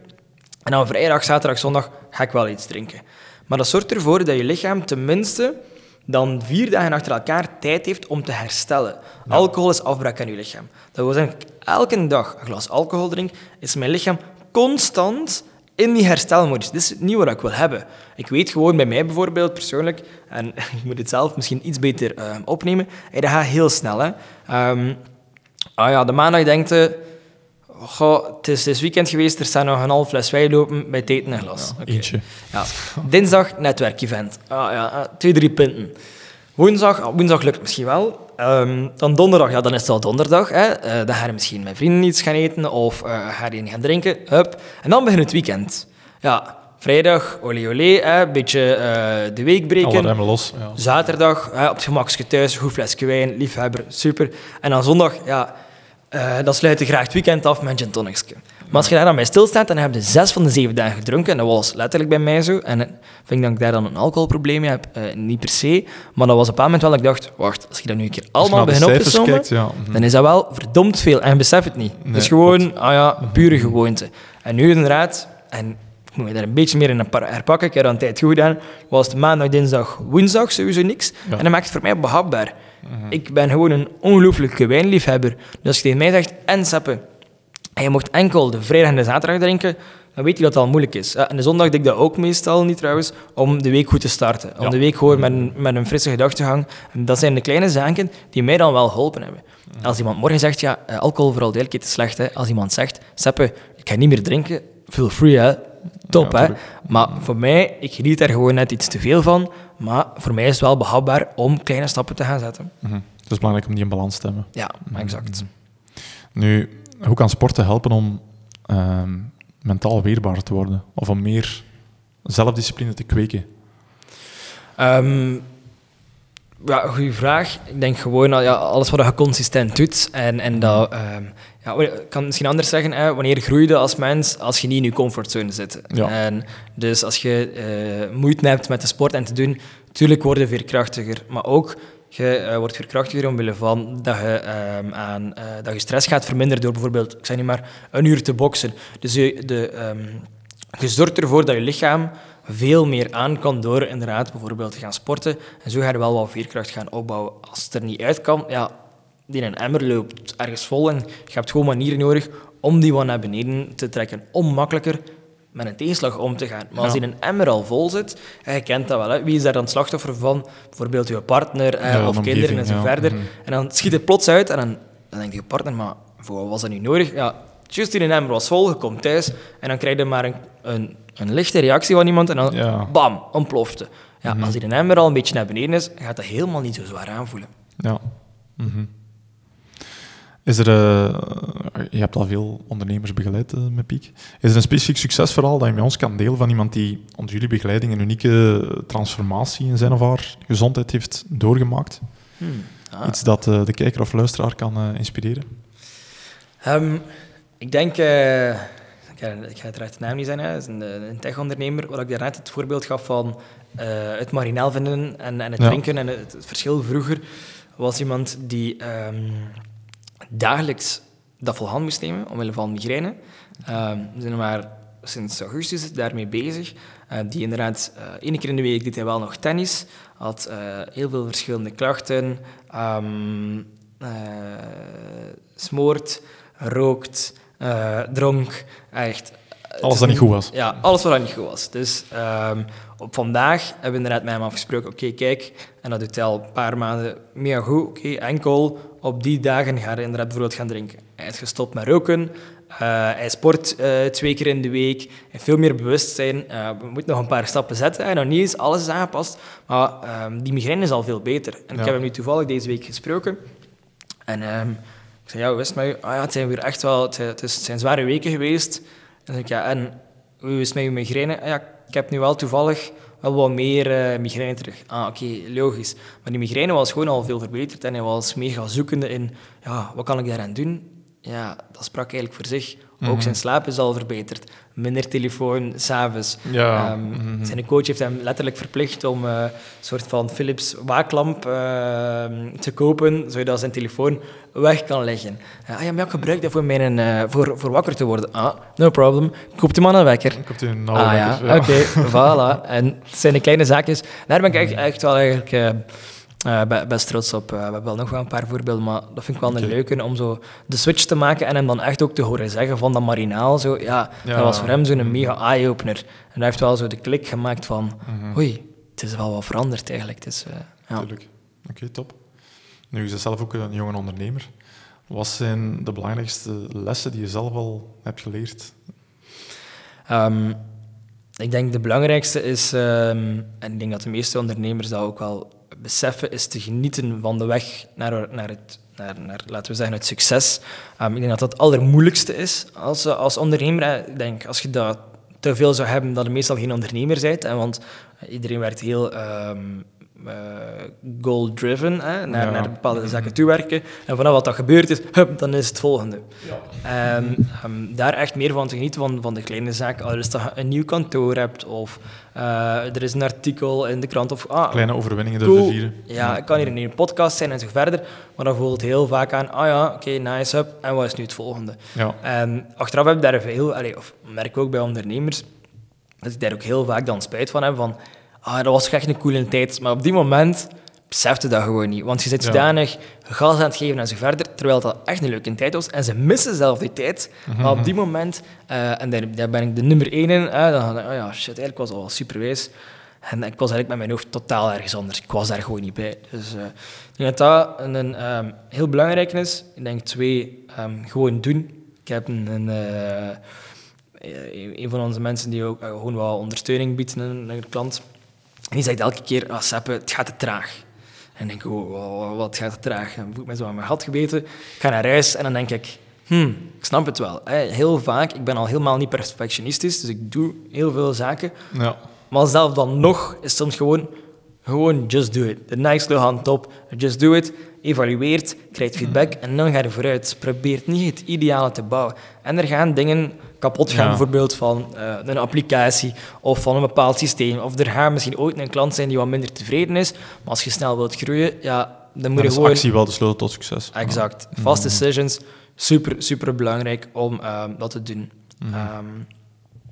En dan vrijdag, zaterdag, zondag ga ik wel iets drinken. Maar dat zorgt ervoor dat je lichaam tenminste dan vier dagen achter elkaar tijd heeft om te herstellen. Alcohol is afbraak aan je lichaam. Dat wil zeggen, elke dag een glas alcohol drink, is mijn lichaam constant in die herstelmodus. Dit is niet wat ik wil hebben. Ik weet gewoon bij mij bijvoorbeeld persoonlijk, en ik moet het zelf misschien iets beter eh, opnemen, hey, dat gaat heel snel. Hè. Ehm, ah ja, de maandag denkt je, goh, het, is, is weekend geweest, er staat nog een half fles wijn lopen, bij eten een glas. Oké. Eentje. Ja. Dinsdag netwerkevent. Ah, ja, ah, twee, drie punten. Woensdag, ah, woensdag lukt misschien wel. Ehm, dan donderdag, ja, dan is het al donderdag. Hè. Eh, dan ga je misschien met vrienden iets gaan eten of eh, ga je gaan drinken. Hup. En dan begint het weekend. Ja, vrijdag, olé olé, een beetje eh, de week breken. los. Ja. Zaterdag, hè, op het gemakje thuis, goed flesje wijn, liefhebber, super. En dan zondag, ja, eh, dan sluit je graag het weekend af met een gin. Maar als je daar dan bij stilstaat, dan heb je zes van de zeven dagen gedronken. En dat was letterlijk bij mij zo. En ik vind dat ik daar dan een alcoholprobleem heb. Eh, niet per se. Maar dat was op een moment wel dat ik dacht, wacht, als je dat nu een keer je allemaal de begint op te sommen, kijkt, ja. mhm. dan is dat wel verdomd veel. En je beseft het niet. Nee, het is gewoon, ah ja, pure gewoonte. En nu inderdaad, en ik moet me daar een beetje meer in herpakken, ik heb dat een tijd goed gedaan, was het maandag, dinsdag, woensdag sowieso niks. Ja. En dat maakt het voor mij behapbaar. Ik ben gewoon een ongelooflijke wijnliefhebber. Dus als je tegen mij zegt, en sappen, en je mocht enkel de vrijdag en de zaterdag drinken, dan weet je dat het al moeilijk is. Ja, En de zondag denk ik dat ook meestal niet trouwens, om de week goed te starten. Om Ja. de week gewoon met een, met een frisse gedachtegang. En dat zijn de kleine zaken die mij dan wel geholpen hebben. Als iemand morgen zegt, ja, eh, alcohol vooral duidelijkheid is slecht. Hè. Als iemand zegt, Seppe, ik ga niet meer drinken, feel free hè. Top Ja, hè. Maar voor mij, ik geniet daar gewoon net iets te veel van. Maar voor mij is het wel behapbaar om kleine stappen te gaan zetten. Mhm. Het is belangrijk om die in balans te hebben. Ja, exact. Nu, hoe kan sporten helpen om ehm, mentaal weerbaar te worden? Of om meer zelfdiscipline te kweken? Ehm, ja, goede vraag. Ik denk gewoon dat ja, alles wat je consistent doet. En, en dat, ehm, ja, ik kan het misschien anders zeggen, hè, wanneer groei je als mens als je niet in je comfortzone zit. Ja. En dus als je eh, moeite hebt met de sport en te doen, natuurlijk word je veerkrachtiger. Maar ook, je eh, wordt veerkrachtiger omwille van dat je, ehm, aan, eh, dat je stress gaat verminderen door bijvoorbeeld, ik zeg niet maar, een uur te boksen. Dus je, de, ehm, je zorgt ervoor dat je lichaam veel meer aan kan door inderdaad bijvoorbeeld te gaan sporten. En zo ga je wel wat veerkracht gaan opbouwen. Als het er niet uit kan, ja, die een emmer loopt ergens vol en je hebt gewoon manieren nodig om die wat naar beneden te trekken. Om makkelijker met een tegenslag om te gaan. Maar als Ja. die een emmer al vol zit, en je kent dat wel, hè, wie is daar dan het slachtoffer van? Bijvoorbeeld je partner eh, Ja, of kinderen en zo ja. verder. Mhm. En dan schiet het plots uit en dan, dan denkt je partner, maar voor wat was dat nu nodig? Ja, juist die een emmer was vol, je komt thuis en dan krijg je maar een, een, een lichte reactie van iemand en dan bam, ontplofte. Ja, Mhm. Als die een emmer al een beetje naar beneden is, gaat dat helemaal niet zo zwaar aanvoelen. Ja. Mhm. Is er, eh, je hebt al veel ondernemers begeleid eh, met Piek. Is er een specifiek succesverhaal dat je met ons kan delen van iemand die onder jullie begeleiding een unieke transformatie in zijn of haar gezondheid heeft doorgemaakt? Ah. Iets dat eh, de kijker of luisteraar kan inspireren? Ehm, ik denk, ik, ga, ik ga uiteraard de naam niet zijn, hè. dat is een, een tech-ondernemer, waar ik daarnet het voorbeeld gaf van het marinaal vinden en, en het Ja. drinken en het, het verschil vroeger, was iemand die ehm, dagelijks dat vol hand moest nemen, omwille van migraine. Ehm, we zijn maar sinds augustus daarmee bezig. Eh, die inderdaad, eh één keer in de week deed hij wel nog tennis, had eh, heel veel verschillende klachten, eh, smoort, rookt, dronk, echt. Het Alles dat niet goed was. Ja, alles wat niet goed was. Dus ehm, op vandaag hebben we inderdaad met hem afgesproken, oké, kijk, en dat doet hij al een paar maanden mega goed, oké, enkel op die dagen ga je inderdaad bijvoorbeeld gaan drinken. Hij is gestopt met roken, hij sport uh, twee keer in de week. heeft veel meer bewustzijn. Uh, we moeten nog een paar stappen zetten. En nog niet eens alles is aangepast. Maar um, die migraine is al veel beter. En ik heb hem nu toevallig deze week gesproken. En um, ik zei, ja, wist maar, ah, ja, het zijn weer echt wel... Het, het, is, het zijn zware weken geweest. En ik, ja, en hoe is het met je migraine? Ah, ja, ik heb nu wel toevallig wel wat meer uh, migraine terug. Ah, oké, okay, logisch. Maar die migraine was gewoon al veel verbeterd en hij was mega zoekende in, ja, wat kan ik daaraan doen? Ja, dat sprak eigenlijk voor zich. Ook mhm. zijn slaap is al verbeterd. Minder telefoon, s'avonds. Ja. Um, Zijn coach heeft hem letterlijk verplicht om uh, een soort van Philips waaklamp uh, te kopen, zodat zijn telefoon weg kan leggen. ah ja, maar ik gebruik dat voor, mijn, uh, voor, voor wakker te worden. Ah, no problem. Koopt de man een wekker. Koopt een oude ah, ja, ja. oké, voilà. En het zijn de kleine zaakjes. Daar ben ik echt, echt wel eigenlijk uh, best trots op. Uh, we hebben wel nog wel een paar voorbeelden, maar dat vind ik wel een leuke om zo de switch te maken en hem dan echt ook te horen zeggen van dat marinaal. Zo, ja, Dat was voor hem zo'n mega eye-opener. En hij heeft wel zo de klik gemaakt van, mm oei, het is wel wat veranderd eigenlijk. Dus, uh, ja. Tuurlijk. Oké, top. Nu, je bent zelf ook een jonge ondernemer. Wat zijn de belangrijkste lessen die je zelf al hebt geleerd? Um, ik denk de belangrijkste is, um, en ik denk dat de meeste ondernemers dat ook wel beseffen is te genieten van de weg naar, naar, het, naar, naar laten we zeggen, het succes. Um, ik denk dat dat het allermoeilijkste is als, als ondernemer. Ik denk, als je dat te veel zou hebben, dat je meestal geen ondernemer bent. Hè, want iedereen werkt heel um, uh, goal-driven, naar, naar bepaalde zaken toewerken. En vanaf wat dat gebeurd is, hup, dan is het volgende. Ja. Um, daar echt meer van te genieten, van, van de kleine zaken. Als je een nieuw kantoor hebt, of uh, er is een artikel in de krant. Of, ah, Kleine overwinningen durven vieren. Ja, ik kan hier in een podcast zijn en zo verder. Maar dan voelt het heel vaak aan, ah ja, oké, nice, up. En wat is nu het volgende? Ja. En achteraf heb ik daar veel, allee, of merk ik ook bij ondernemers, dat ik daar ook heel vaak dan spijt van heb, van ah, dat was echt een coole tijd. Maar op die moment besefte dat gewoon niet. Want je zit zodanig gas aan het geven en zo verder, terwijl dat echt een leuke tijd was. En ze missen zelf die tijd. Maar op die moment, uh, en daar, daar, ben ik de nummer één in, uh, dan oh ja, shit, eigenlijk was al superwijs. En ik was eigenlijk met mijn hoofd totaal ergens anders. Ik was daar gewoon niet bij. Dus uh, ik denk dat dat een, een um, heel belangrijk is. Ik denk twee, um, gewoon doen. Ik heb een, een, een van onze mensen die ook gewoon wel ondersteuning biedt aan de klant. En die zegt elke keer, ah, Seppe, het gaat te traag. En denk ik, oh, wat gaat te traag? En voel ik me zo aan mijn gat gebeten. Ik ga naar huis en dan denk ik, hmm, ik snap het wel. Heel vaak, ik ben al helemaal niet perfectionistisch, dus ik doe heel veel zaken. Ja. Maar zelf dan nog is soms gewoon, gewoon just do it. De next hand top, just do it. Evalueert, krijgt feedback en dan ga je vooruit. Probeer niet het ideale te bouwen. En er gaan dingen kapot gaan, bijvoorbeeld van uh, een applicatie of van een bepaald systeem. Of er gaat misschien ooit een klant zijn die wat minder tevreden is, maar als je snel wilt groeien, ja, dan moet je gewoon... actie wel de sleutel tot succes. Exact. Fast decisions, super, super belangrijk om uh, dat te doen. Mm -hmm.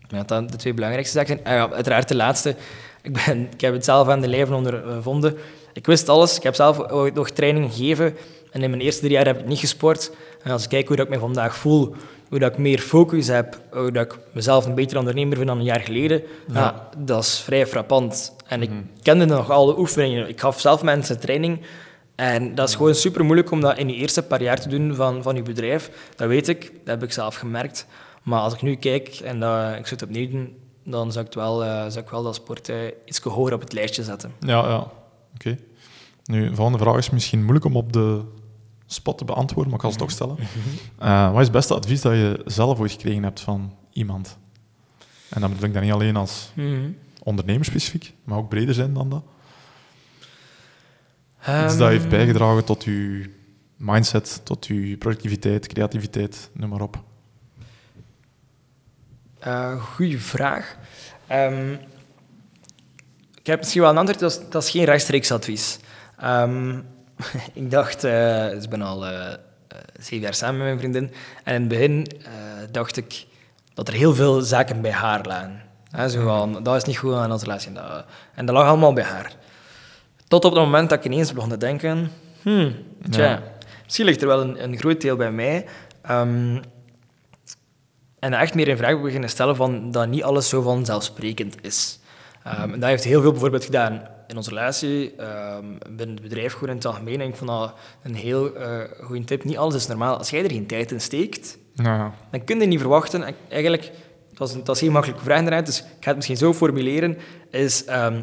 um, dan de twee belangrijkste zaken. Uh, ja, uiteraard de laatste. Ik, ben, ik heb het zelf aan de lijve ondervonden. Ik wist alles. Ik heb zelf ook nog training gegeven. En in mijn eerste drie jaar heb ik niet gesport. En als ik kijk hoe dat ik me vandaag voel, hoe dat ik meer focus heb, hoe dat ik mezelf een beter ondernemer vind dan een jaar geleden, ja. dat is vrij frappant. En ik kende nog alle oefeningen. Ik gaf zelf mensen training. En dat is gewoon super moeilijk om dat in die eerste paar jaar te doen van, van je bedrijf. Dat weet ik, dat heb ik zelf gemerkt. Maar als ik nu kijk en dat, ik zit opnieuw doen, dan zou ik wel, uh, zou ik wel dat sport uh, iets hoger op het lijstje zetten. Ja, ja. oké. Nu, de volgende vraag is misschien moeilijk om op de spot te beantwoorden, maar ik kan het toch stellen. Uh, wat is het beste advies dat je zelf ooit gekregen hebt van iemand? En dan bedoel ik dat niet alleen als mm ondernemer specifiek, maar ook breder zijn dan dat. Iets dat heeft ehm. bijgedragen tot je mindset, tot je productiviteit, creativiteit, noem maar op. Uh, goeie vraag. Um, ik heb misschien wel een antwoord, dat is, dat is geen rechtstreeks advies. Um, ik dacht, uh, ik ben al uh, zeven jaar samen met mijn vriendin. En in het begin dacht ik dat er heel veel zaken bij haar lagen. zo van, dat is niet goed aan onze relatie. En dat lag allemaal bij haar. Tot op het moment dat ik ineens begon te denken... Hmm, tja, misschien ligt er wel een, een groot deel bij mij. Um, en echt meer in vraag beginnen stellen van dat niet alles zo vanzelfsprekend is. Um, en dat heeft heel veel bijvoorbeeld gedaan in onze relatie, um, binnen het bedrijf gewoon in het algemeen. En ik vond dat een heel uh, goede tip. Niet alles is normaal. Als jij er geen tijd in steekt, Nou ja. Dan kun je niet verwachten. en Eigenlijk, het was, het was geen makkelijke vraag daaruit, dus ik ga het misschien zo formuleren. Is, ehm,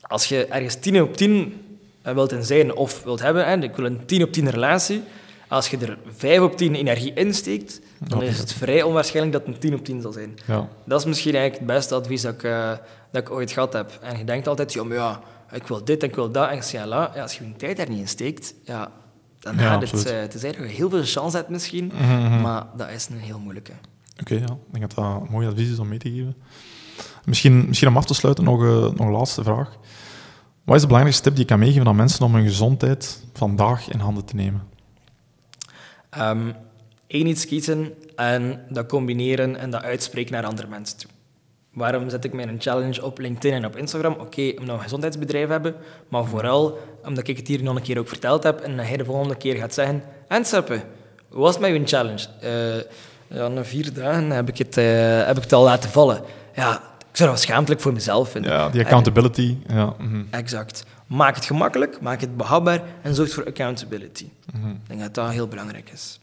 als je ergens 10 op 10 eh, wilt in zijn of wilt hebben, hè, ik wil een 10 op 10 relatie, als je er 5 op 10 energie insteekt, dan Ja. is het vrij onwaarschijnlijk dat het een 10 op 10 zal zijn. ja. Dat is misschien eigenlijk het beste advies dat ik, eh, dat ik ooit gehad heb. En je denkt altijd, ja, maar ja, ik wil dit en ik wil dat. En ja, als je je tijd daar niet in steekt, ja, dan Ja, gaat het... absoluut. eh, het is eigenlijk dat je heel veel chance hebt misschien, Mhm. maar dat is een heel moeilijke. Oké, ja. ik denk dat dat een mooi advies is om mee te geven. Misschien, misschien om af te sluiten nog, eh, nog een laatste vraag. Wat is de belangrijkste tip die je kan meegeven aan mensen om hun gezondheid vandaag in handen te nemen? Eén Ehm, iets kiezen en dat combineren en dat uitspreken naar andere mensen toe. Waarom zet ik mijn challenge op LinkedIn en op Instagram? Oké, omdat we een gezondheidsbedrijf hebben, maar vooral omdat ik het hier nog een keer ook verteld heb en dat hij de volgende keer gaat zeggen En Seppe, hoe was het met uw challenge? Eh, ja, na vier dagen heb ik, het, eh, heb ik het al laten vallen. Ja, ik zou dat schaamtelijk voor mezelf vinden. Ja, die accountability. Ja, mhm. Exact. Maak het gemakkelijk, maak het behapbaar en zorg voor accountability. Ik denk dat dat heel belangrijk is.